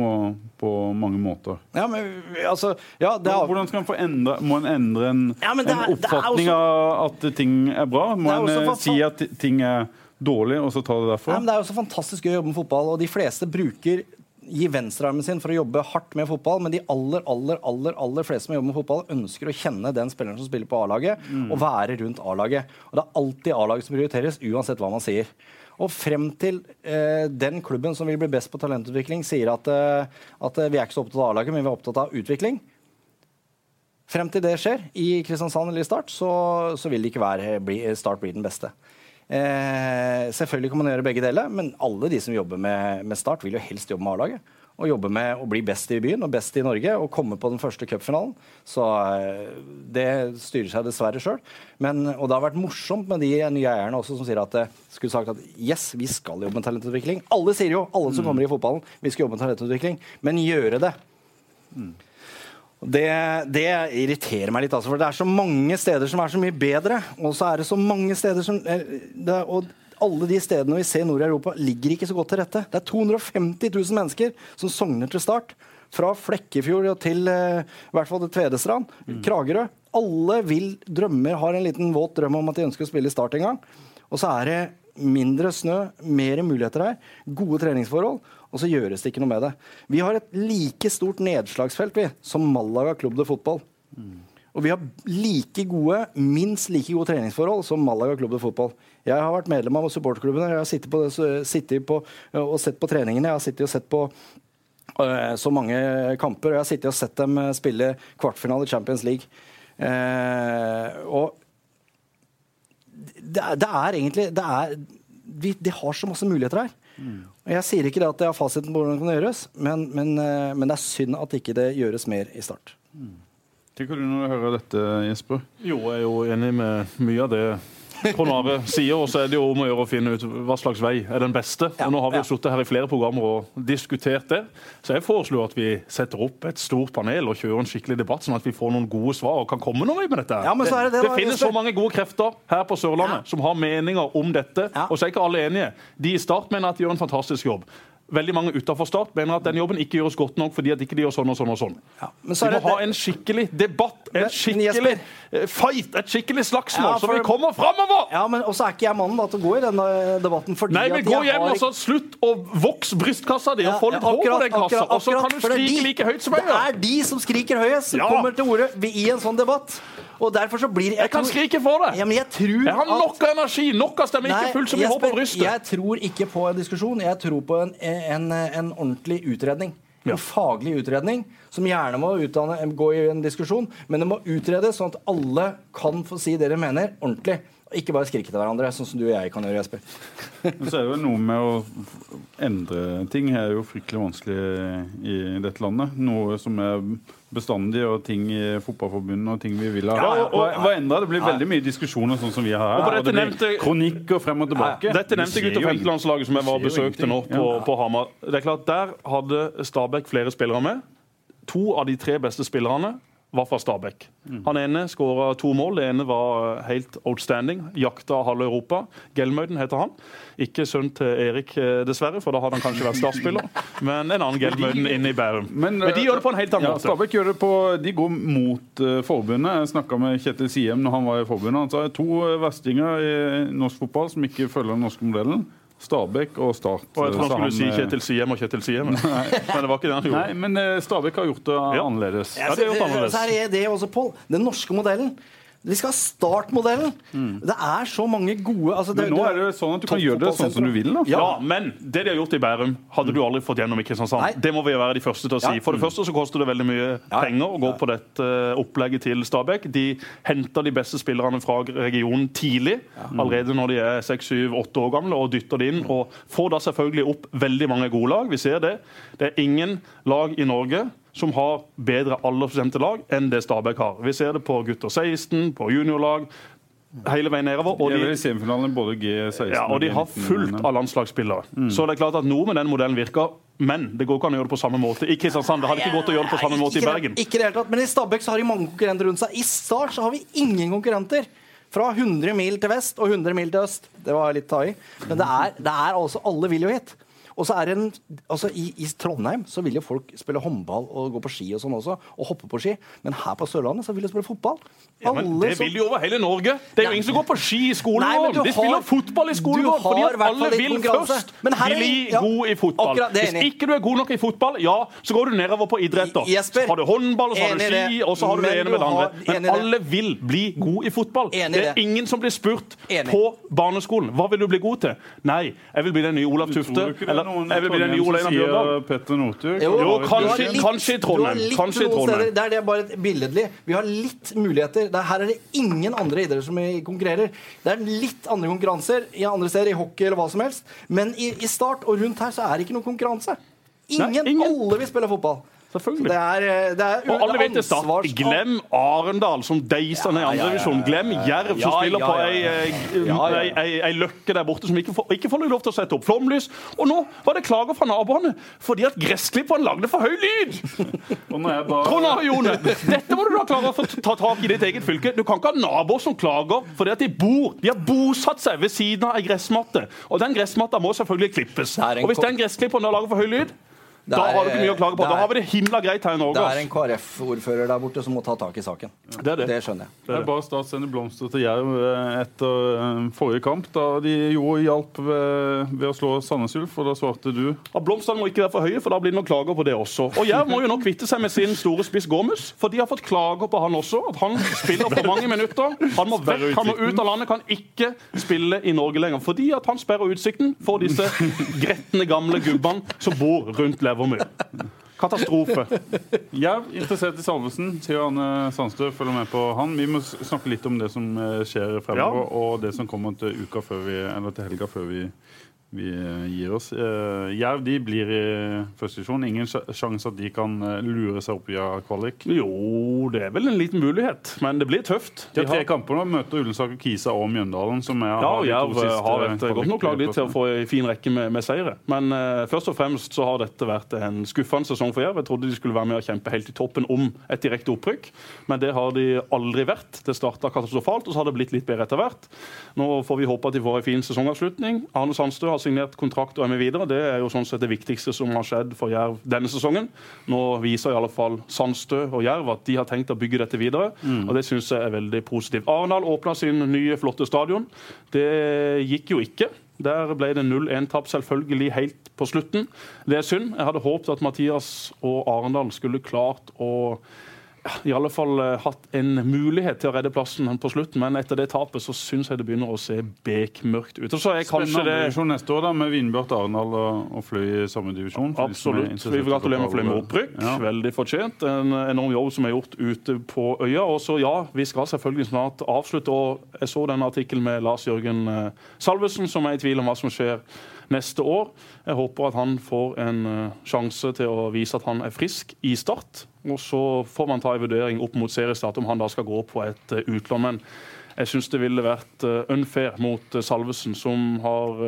på mange måter. Ja, men altså ja, det er, Hvordan skal en få endre, Må en endre en, Ja, er, en oppfatning også- av at ting er bra? Må er en eh, si at ting er dårlig, og så ta det derfra? Ja, men det er jo så fantastisk gøy å jobbe med fotball, og de fleste bruker gir venstrearmen sin for å jobbe hardt med fotball, men de aller aller, aller, aller fleste som jobber med fotball, ønsker å kjenne den spilleren som spiller på A-laget, og være rundt A-laget. Og Det er alltid A-laget som prioriteres, uansett hva man sier. Og frem til eh, den klubben som vil bli best på talentutvikling, sier at, eh, at vi er ikke så opptatt av A-laget, men vi er opptatt av utvikling. Frem til det skjer, i Kristiansand eller i Start, så, så vil det ikke være bli, Start bli den beste. Eh, selvfølgelig kan man gjøre begge deler, men alle de som jobber med, med Start, vil jo helst jobbe med A-laget. Og jobbe med å bli best i byen og best i Norge og komme på den første cupfinalen. Så eh, det styrer seg dessverre sjøl. Og det har vært morsomt med de nye eierne også som sier at eh, skulle sagt at yes, vi skal jobbe med talentutvikling. Alle sier jo, alle som kommer i fotballen, vi skal jobbe med talentutvikling. Men gjøre det. Og Det, det irriterer meg litt, altså, for det er så mange steder som er så mye bedre. Og så er det så mange steder som eh, det, Og alle de stedene vi ser nord i Europa, ligger ikke så godt til rette. Det er 250 000 mennesker som sogner til start. Fra Flekkefjord til eh, i hvert fall til Tvedestrand, Kragerø. Alle vil drømmer, har en liten våt drøm om at de ønsker å spille i Start en gang. Og så er det mindre snø, mer muligheter her, gode treningsforhold, og så gjøres det ikke noe med det. Vi har et like stort nedslagsfelt vi, som Malaga klubb de Fotball. Og vi har like gode, minst like gode treningsforhold som Malaga klubb de Fotball. Jeg har vært medlem av supporterklubben. Jeg har sittet, på, sittet på, og sett på treningene. Jeg har sittet og sett på øh, så mange kamper. Og jeg har sittet og sett dem øh, spille kvartfinale i Champions League. Eh, og det, det er egentlig det er, vi, De har så masse muligheter her. Og Jeg sier ikke det at jeg har fasiten på hvordan det kan gjøres, men, men, eh, men det er synd at ikke det gjøres mer i Start. Tenker du når du hører dette, Jesper? Jo, jeg er jo enig med mye av det Trond Are sier, og så er det jo om å gjøre å finne ut hva slags vei er den beste. Ja, og Nå har vi jo ja. sittet her i flere programmer og diskutert det. Så jeg foreslår at vi setter opp et stort panel og kjører en skikkelig debatt, sånn at vi får noen gode svar og kan komme noen vei med dette. Ja, men så er det det da, finnes så mange gode krefter her på Sørlandet som har meninger om dette, Ja. og så er ikke alle enige. De i Start mener at de gjør en fantastisk jobb. Veldig mange utenfor Start mener at den jobben ikke gjøres godt nok fordi at ikke de gjør sånn og sånn og sånn. Ja, Vi må ha en skikkelig debatt, en skikkelig eh, fight, et skikkelig slagsmål, Ja, så vi kommer framover! Ja, men også er ikke jeg mannen da til å gå i denne debatten. Fordi Nei, men Gå hjem og så slutt å vokse brystkassa di og få litt hår på den kassa, og så kan du skrike de- like høyt som jeg Det er de som skriker høyest, som kommer til orde i en sånn debatt. Og derfor så blir Jeg kan tror- skrike for det! Ja, men jeg tror Jeg har nok av energi, nok av stemmer ikke fullt så mye hår på brystet. Jeg tror ikke på en diskusjon. Jeg tror på en, en, en ordentlig utredning. En Ja. faglig utredning som gjerne må utdanne, gå i en diskusjon, men det må utredes sånn at alle kan få si det de mener, ordentlig. Ikke bare skrike til hverandre, sånn som du og jeg kan gjøre, Jesper. Men så er det jo noe med å endre ting Det er jo fryktelig vanskelig i dette landet. Noe som er bestandig, og ting i fotballforbundet og ting vi vil ha. Ja, og- og- Hva- endrer? Det blir veldig mye diskusjoner sånn som vi har her. Og Og det blir nevnte- og frem og tilbake. Dette nevnte Det skjer gutt- og jo femtelandslaget som jeg var og besøkte nå på, Ja. på Hamar. Det er klart, Der hadde Stabæk flere spillere med. To av de tre beste spillerne var fra Stabæk. Han ene skåra to mål. Det ene var helt outstanding. Jakta halve Europa. Gelmøyden heter han. Ikke sønn til Erik, eh, dessverre, for da hadde han kanskje vært startspiller. Men en annen Gelmøyden inne i Bærum. Men, men, de gjør det på en helt annen ja, måte. Stabæk gjør det på, de går mot uh, forbundet. Jeg snakka med Kjetil Siem når han var i forbundet. Han sa to eh, verstinger i norsk fotball som ikke følger den norske modellen. Stabæk og Start. Og jeg tror han skulle si eh, Kjetil Siem og Kjetil Siem. Men det var ikke det han gjorde. Nei, men eh, Stabæk har gjort det annerledes. Ja, det gjort annerledes. Så er det også, Pål. Den norske modellen. Vi skal ha startmodellen. Det er så mange gode altså, Men nå er det sånn at du kan gjøre det sånn som du vil. da. Ja, men det de har gjort i Bærum, hadde du aldri fått gjennom i Kristiansand. Det må vi være de første til å si. Ja. For det første så koster det veldig mye penger å gå på dette eh, opplegget til Stabæk. De henter de beste spillerne fra regionen tidlig, allerede når de er seks, syv, åtte år gamle, og dytter det inn. Og får da selvfølgelig opp veldig mange gode lag. Vi ser det. Det er ingen lag i Norge som har bedre aldersbestemte lag enn det Stabæk har. Vi ser det på gutter 16, på juniorlag, hele veien nedover. Og De semifinalen både G16 ja, og de har fullt av landslagsspillere. Så det er klart at noe med den modellen virker, men det går ikke an å gjøre det på samme måte. I Kristiansand det hadde ikke gått å gjøre det på samme måte i Bergen. Ikke det hele tatt. Men i Stabæk så har de mange konkurrenter rundt seg. I Start så har vi ingen konkurrenter. Fra 100 mil til vest og 100 mil til øst. Det var litt ta i. Men det er, det er altså Alle vil jo hit. Og så er det en, altså i, I Trondheim så vil jo folk spille håndball og gå på ski og sånn også, og hoppe på ski. Men her på Sørlandet så vil de spille fotball. Ja, men Alle det som- vil jo over hele Norge. Det er jo ingen som går på ski i skolegården. De spiller har- fotball i skolen skolegården fordi at i hvert fall alle vil først bli ja, god i fotball. akkurat, Hvis ikke du er god nok i fotball, ja, så går du nedover på idretter. Jesper, Så har du håndball, og så har du ski, det. og så har du det ene med det andre. Men alle vil bli god i fotball. Enig Det er det. ingen som blir spurt Enig. på barneskolen. Hva vil du bli god til? Nei, jeg vil bli den nye Olav Tufte. er Eller noen jeg vil bli den nye Trondheim Einar Bjørndal. Petter Northug? Jo, kanskje- litt- kanskje i Trondheim. Du har litt Kanskje i noen Trondheim. steder, Der det er bare et billedlig. Vi har litt muligheter. Der, her er det ingen andre idretter som konkurrerer. Det er litt andre konkurranser i andre steder, i hockey eller hva som helst. Men i, i Start og rundt her så er det ikke noen konkurranse. Ingen, Nei, ingen. Alle vil spille fotball. Selvfølgelig. Det er, eh, det er Og alle vet det start. Glem Arendal, som deiser ned i andredivisjon. Glem Jerv, som spiller på ei, ja. ei, ei, ei løkke der borte som ikke får, ikke får lov til å sette opp flomlys. Og nå var det klager fra naboene fordi at gressklipperen lagde for høy lyd! Trond Are Jone, dette må du da klare å ta tak i ditt eget fylke. Du kan ikke ha naboer som klager fordi at de bor De har bosatt seg ved siden av ei gressmatte. Og den gressmatta må selvfølgelig klippes. Og hvis den gressklipperen da lager for høy lyd, da er- har du ikke mye å klage på. Er, Da har vi det himla greit her i Norge. Det er en KrF-ordfører der borte som må ta tak i saken. Det er det. Det skjønner jeg. Det er bare Start sender blomster til Jerv eh, etter eh, forrige kamp, da de jo hjalp ved, ved å slå Sandnes Ulf, og da svarte du Ja, Blomstene må ikke være for høye, for da blir det noen klager på det også. Og Jerv må jo nå kvitte seg med sin store spiss Gormus, for de har fått klager på han også. At han spiller for mange minutter. Han må vekk, han må ut av landet, kan ikke spille i Norge lenger. Fordi at han sperrer utsikten for disse gretne gamle gubbene som bor rundt Levermyr. Katastrofe. Jerv interessert i Salvesen, sier Anne Sandstø. Følger med på han. Vi må snakke litt om det som eh, skjer fremover, og det som kommer til uka før vi, eller til helga før vi, vi eh, gir oss. Eh, Jerv de blir i første divisjon. Ingen sj- sjanse at de kan eh, lure seg opp via kvalik. Jo, det er vel en liten mulighet, men det blir tøft. De har tre kamper nå. Møter Ullensaker, Kisa og Mjøndalen, som er, Ja, og Jerv har et godt nok lag til å få en fin rekke med, med seire. Men uh, først og fremst så har dette vært en skuffende sesong for Jerv. Jeg trodde de skulle være med og kjempe helt i toppen om et direkte opprykk, men det har de aldri vært. Det starta katastrofalt, og så har det blitt litt bedre etter hvert. Nå får vi håpe at de får en fin sesongavslutning. Arne Sandstø har signert kontrakt og er med videre. Det er jo sånn sett det viktigste som har skjedd for Jerv denne sesongen. Nå viser i alle fall Sandstø og Jerv at de har tenkt å bygge dette videre, og det syns jeg er veldig positivt. Arendal åpna sin nye, flotte stadion. Det gikk jo ikke. Der ble det 0-1-tap, selvfølgelig helt på slutten. Det er synd. Jeg hadde håpet at Mathias og Arendal skulle klart å i alle fall uh, hatt en mulighet til å redde plassen på slutten, men etter det tapet så syns jeg det begynner å se bekmørkt ut. Og så er kanskje det neste år da, med Vindbjørn, Arendal og, Fløy i samme divisjon. Absolutt. Vi gratulerer med Fløy med opprykk. Ja. Veldig fortjent. En enorm jobb som er gjort ute på øya. Og så ja, vi skal selvfølgelig snart avslutte. Og jeg så den artikkelen med Lars Jørgen uh, Salvesen, som er i tvil om hva som skjer neste år. Jeg håper at han får en uh, sjanse til å vise at han er frisk i start. Og så får man ta en vurdering opp mot seriestart om han da skal gå på et uh, utlån. Men jeg syns det ville vært uh, unfair mot Salvesen, som har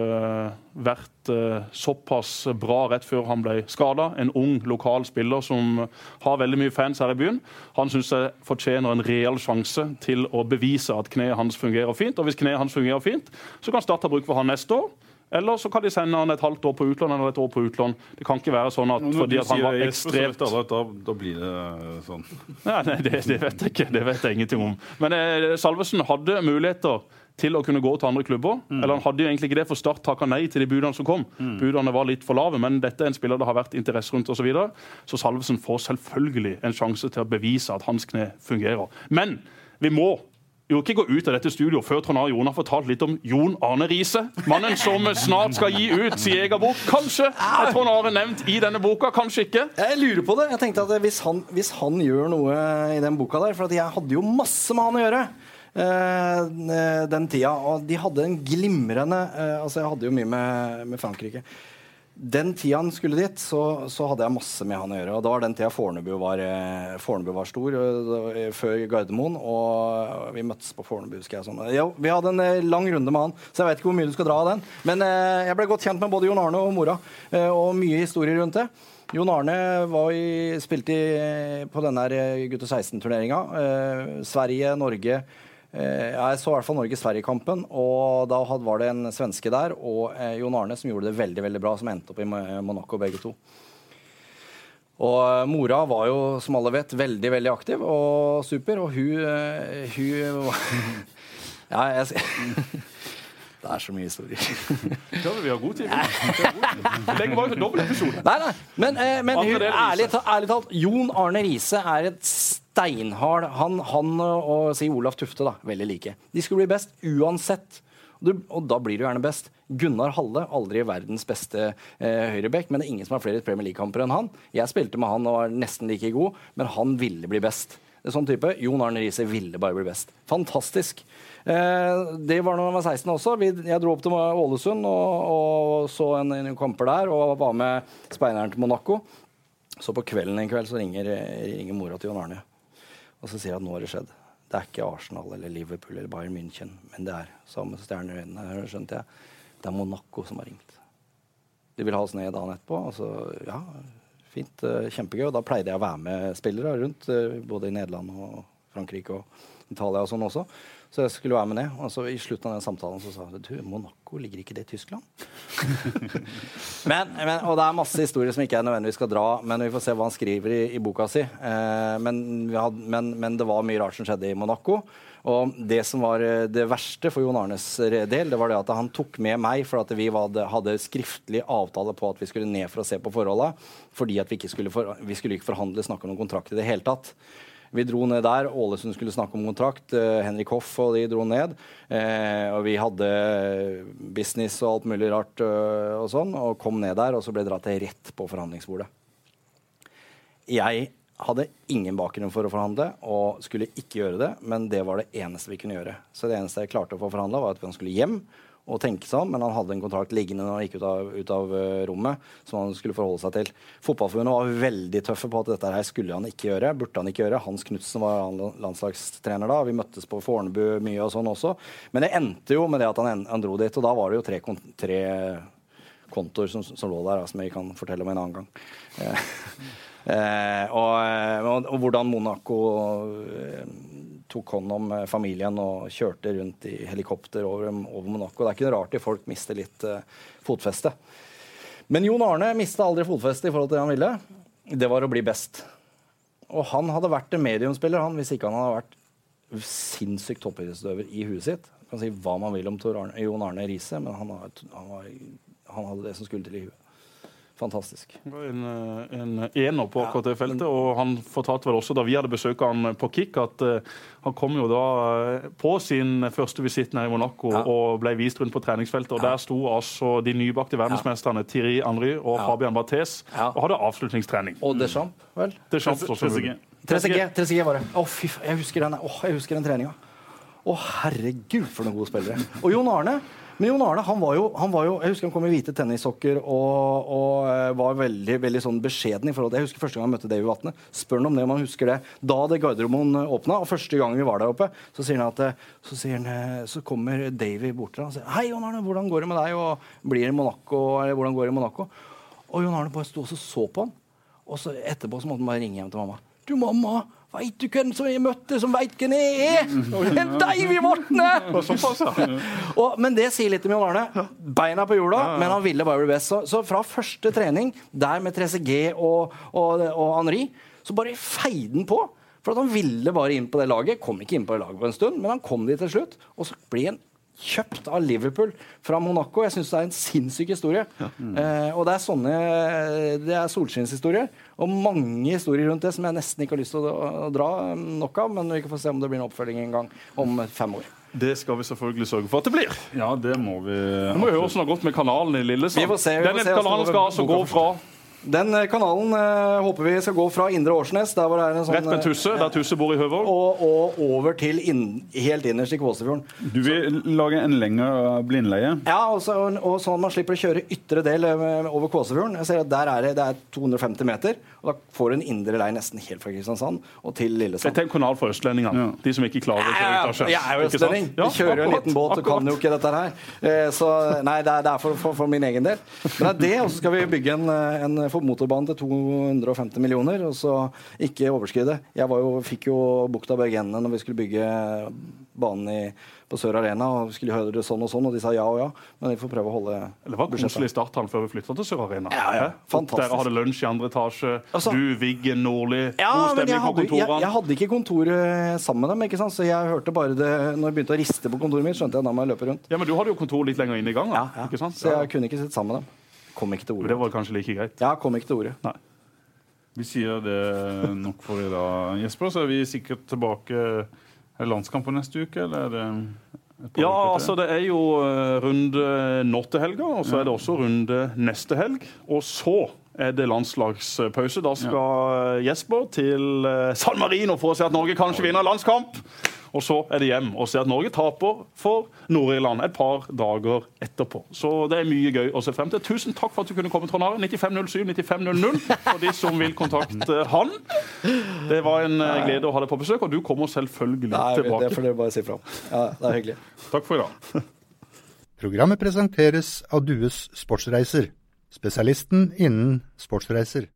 vært såpass bra rett før han ble skada. En ung, lokal spiller som har veldig mye fans her i byen. Han syns jeg fortjener en real sjanse til å bevise at kneet hans fungerer fint. Og hvis kneet hans fungerer fint, så kan Start ha bruk for han neste år. Eller så kan de sende han et halvt år på utlån eller et år på utlån. Det kan ikke være sånn at fordi at han var ekstremt da, da, blir det sånn. Nei, nei, det, det, vet jeg ikke. Det vet jeg ingenting om. Men eh, Salvesen hadde muligheter til å kunne gå til andre klubber. Mm. Eller han hadde jo egentlig ikke det, for Start takka nei til de budene som kom. Mm. Budene var litt for lave, men dette er en spiller det har vært interesse rundt osv. Så, videre. så Salvesen får selvfølgelig en sjanse til å bevise at hans kne fungerer. Men vi må jo ikke gå ut av dette studioet før Trond Arne Jon har fortalt litt om Jon Arne Riise. Mannen som snart skal gi ut sin egen bok. Kanskje er Trond Arne nevnt i denne boka, kanskje ikke? Jeg lurer på det. Jeg tenkte at Hvis han, hvis han gjør noe i den boka der For jeg hadde jo masse med han å gjøre. Uh, den tida. Og de hadde en glimrende uh, Altså, jeg hadde jo mye med, med Frankrike. Den tida han skulle dit, så, så, hadde jeg masse med han å gjøre. og Da var den tida Fornebu var, eh, Fornebu var stor, uh, før Gardermoen. Og vi møttes på Fornebu. husker jeg sånn. Jo, vi hadde en uh, lang runde med han, så jeg vet ikke hvor mye du skal dra av den. Men eh, jeg ble godt kjent med både Jon Arne og mora, og mye historier rundt det. Jon Arne i, spilte i, på denne gutte 16-turneringa. Sverige, Norge. Eh, jeg så i hvert fall Norge-Sverige-kampen, og da var det en svenske der og eh, Jon Arne som gjorde det veldig veldig bra, som endte opp i Monaco begge to. Og eh, mora var jo, som alle vet, veldig veldig aktiv og super, og hun, hun Ja, jeg Det er så mye historier. Ja, vi har god tid. Lenge var jo dobbel episode. Nei, nei. Men, men hun, ærlig, ærlig talt, Jon Arne Riise er et steinhard han, han, og si Olaf Tufte, da, veldig like. De skulle bli best uansett. Du, og da blir du gjerne best. Gunnar Halle, aldri verdens beste eh, høyreback, men det er ingen som har flere Premier League-kamper enn han. Jeg spilte med han og var nesten like god, men han ville bli best. Det er sånn type. Jon Arne Riise ville bare bli best. Fantastisk. Eh, det var da jeg var 16 også. Vi, jeg dro opp til Ålesund og, og så en, en kamper der og var med speideren til Monaco. Så på kvelden en kveld så ringer, ringer mora til Jon Arne. Og så sier han at nå har det skjedd. Det er ikke Arsenal eller Liverpool eller Bayern München, men det er samme stjerne i øynene. skjønte jeg. Det er Monaco som har ringt. De vil ha oss ned dagen etterpå. Og så, ja, fint. Eh, kjempegøy. Og da pleide jeg å være med spillere rundt, eh, både i Nederland og Frankrike og Italia og sånn også. Så jeg skulle være med ned. Og så I slutten av den samtalen så sa hun du, Monaco, ligger ikke det i Tyskland? men, men, og det er masse historier som ikke jeg nødvendigvis skal dra, men vi får se hva han skriver i, i boka si. Eh, men, hadde, men, men, det var mye rart som skjedde i Monaco. Og det som var eh, det verste for Jon Arnes del, det var det at han tok med meg for at vi hadde skriftlig avtale på at vi skulle ned for å se på forholda. Fordi at vi ikke skulle, for, vi skulle ikke forhandle, snakke om noen kontrakt i det hele tatt. Vi dro ned der. Ålesund skulle snakke om kontrakt. Eh, Henrik Hoff og de dro ned. Eh, og vi hadde business og alt mulig rart uh, og sånn, og kom ned der, og så ble dratt rett på forhandlingsbordet. Jeg hadde ingen bakgrunn for å forhandle og skulle ikke gjøre det, men det var det eneste vi kunne gjøre. Så det eneste jeg klarte å få forhandla, var at vi skulle hjem å tenke seg om, men han hadde en kontrakt liggende når han gikk ut av, ut av uh, rommet som han skulle forholde seg til. Fotballforbundet var veldig tøffe på at dette her skulle han ikke gjøre. burde han ikke gjøre. Hans Knutsen var landslagstrener da. Vi møttes på Fornebu mye og sånn også. Men det endte jo med det at han, han dro dit, og da var det jo tre, tre kontoer som, som, lå der, som jeg kan fortelle om en annen gang. Eh, eh, og, og, og, hvordan Monaco eh, tok hånd om eh, familien og kjørte rundt i helikopter over, over Monaco. Det er ikke noe rart at folk mister litt uh, fotfeste. Men Jon Arne mista aldri fotfeste i forhold til det han ville. Det var å bli best. Og han hadde vært en mediumspiller han, hvis ikke han hadde vært sinnssykt toppidrettsutøver i huet sitt. Man kan si hva man vil om Arne, Jon Arne Riise, men han, han, var, han, hadde det som skulle til i huet. Fantastisk. En, eh, en ener på akkurat det feltet. og Han fortalte vel også da vi hadde besøk av han på Kick, at uh, han kom jo da uh, på sin første visitt nede i Monaco ja. og ble vist rundt på treningsfeltet. og ja. Der sto altså de nybakte verdensmesterne ja. Thierry Henry og Fabian Barthes og hadde avslutningstrening. Og Deschamps, vel? Deschamps også. 3CG, 3CG var det. Å, fy faen, jeg husker den, oh, jeg husker den treninga. Å, herregud, for noen gode spillere. Og Jon Arne men Jon Arne han var, jo, han var jo, jeg husker han kom i hvite tennissokker og, og uh, var veldig veldig sånn beskjeden. i forhold til, Jeg husker første gang han møtte Davy Vatne. Spør han om det, om han husker det. Da hadde Gardermoen åpna, og første gang vi var der oppe, så sier han at eh, så, sier han, eh, så kommer Davy bort til ham og sier Hei, Jon Arne, hvordan går det med deg? Og blir det Monaco? Eller hvordan går det i Monaco? Og Jon Arne bare sto og så på han. Og så etterpå så måtte han bare ringe hjem til mamma. Du, mamma, Veit du hvem som jeg møtte, som veit hvem jeg er? Det er deg vi Vatne! men det sier litt om Jon Arne. Beina på jorda, men han ville bare bli best. Så, så fra første trening, der med 3CG og, og, og Henri, så bare feide han på. For han ville bare inn på det laget. Kom ikke inn på det laget på en stund, men han kom dit til slutt. Og så blir han kjøpt av Liverpool fra Monaco. Jeg syns det er en sinnssyk historie. Ja. Mm. Eh, og det er sånne Det er solskinnshistorier. Og mange historier rundt det som jeg nesten ikke har lyst til å, å dra nok av. Men vi kan få se om det blir en oppfølging en gang om fem år. Det skal vi selvfølgelig sørge for at det blir. Ja, det må vi. Nå må vi høre åssen det har gått med kanalen i Lillesand. Den kanalen skal altså gå fra den eh, kanalen eh, håper vi skal gå fra Indre Årsnes der hvor det er en sånn, Rett med Tusse, der Tusse bor i Høvåg. Og, og, over til inn, helt innerst i Kvåsefjorden. Du vil lage en lengre blindleie? Ja, og, så, og sånn at man slipper å kjøre ytre del over Kvåsefjorden. Jeg ser at Der er det, det er 250 meter, og da får du en indre lei nesten helt fra Kristiansand og til Lillesand. Dette er en kanal for østlendingene, ja. de som ikke klarer å kjøre ut av sjøs. Jeg er jo østlending. Ja, kjører jo en liten båt og kan jo ikke dette her. Eh, så nei, det er, for, for, for, min egen del. Men det er det, og så skal vi bygge en, en motorbane til 250 millioner, og så ikke overskride. Jeg jo, fikk jo bukta Bergenene når vi skulle bygge banen i på Sør Arena og skulle høre det sånn og sånn, og de sa ja og ja. Men vi får prøve å holde Det var koselig starthall før vi flytta til Sør Arena. Ja, ja. Fantastisk. Dere hadde lunsj i andre etasje. Altså, du, Viggen, Nordli. Ja, god stemning på kontorene. Jeg, jeg, hadde ikke kontoret sammen med dem, ikke sant? så jeg hørte bare det når jeg begynte å riste på kontoret mitt. skjønte jeg da må jeg løpe rundt. Ja, Men du hadde jo kontor litt lenger inn i gangen. Ja, ja. ikke sant? Så jeg kunne ikke sitte sammen med dem. Kom ikke til ordet. Det var kanskje like greit? Ja, kom ikke til ordet. Nei. Vi sier det nok for i dag, Jesper. Så er vi sikkert tilbake. Er det landskampen neste uke, eller er det ja, altså det er jo uh, runde nå til helga, og så er det også runde neste helg. Og så er det landslagspause. Da skal Jesper til uh, San Marino for å se at Norge kanskje vinner landskamp. Og så er det hjem og se at Norge taper for Nord-Irland et par dager etterpå. Så det er mye gøy å se frem til. Tusen takk for at du kunne komme, Trond Are. 9507 9500 for de som vil kontakte han. Det var en eh, glede å ha deg på besøk, og du kommer selvfølgelig Nei, tilbake. Det får dere bare si fra Ja, det er hyggelig. Takk for i dag. Programmet presenteres av Dues Sportsreiser, spesialisten innen sportsreiser.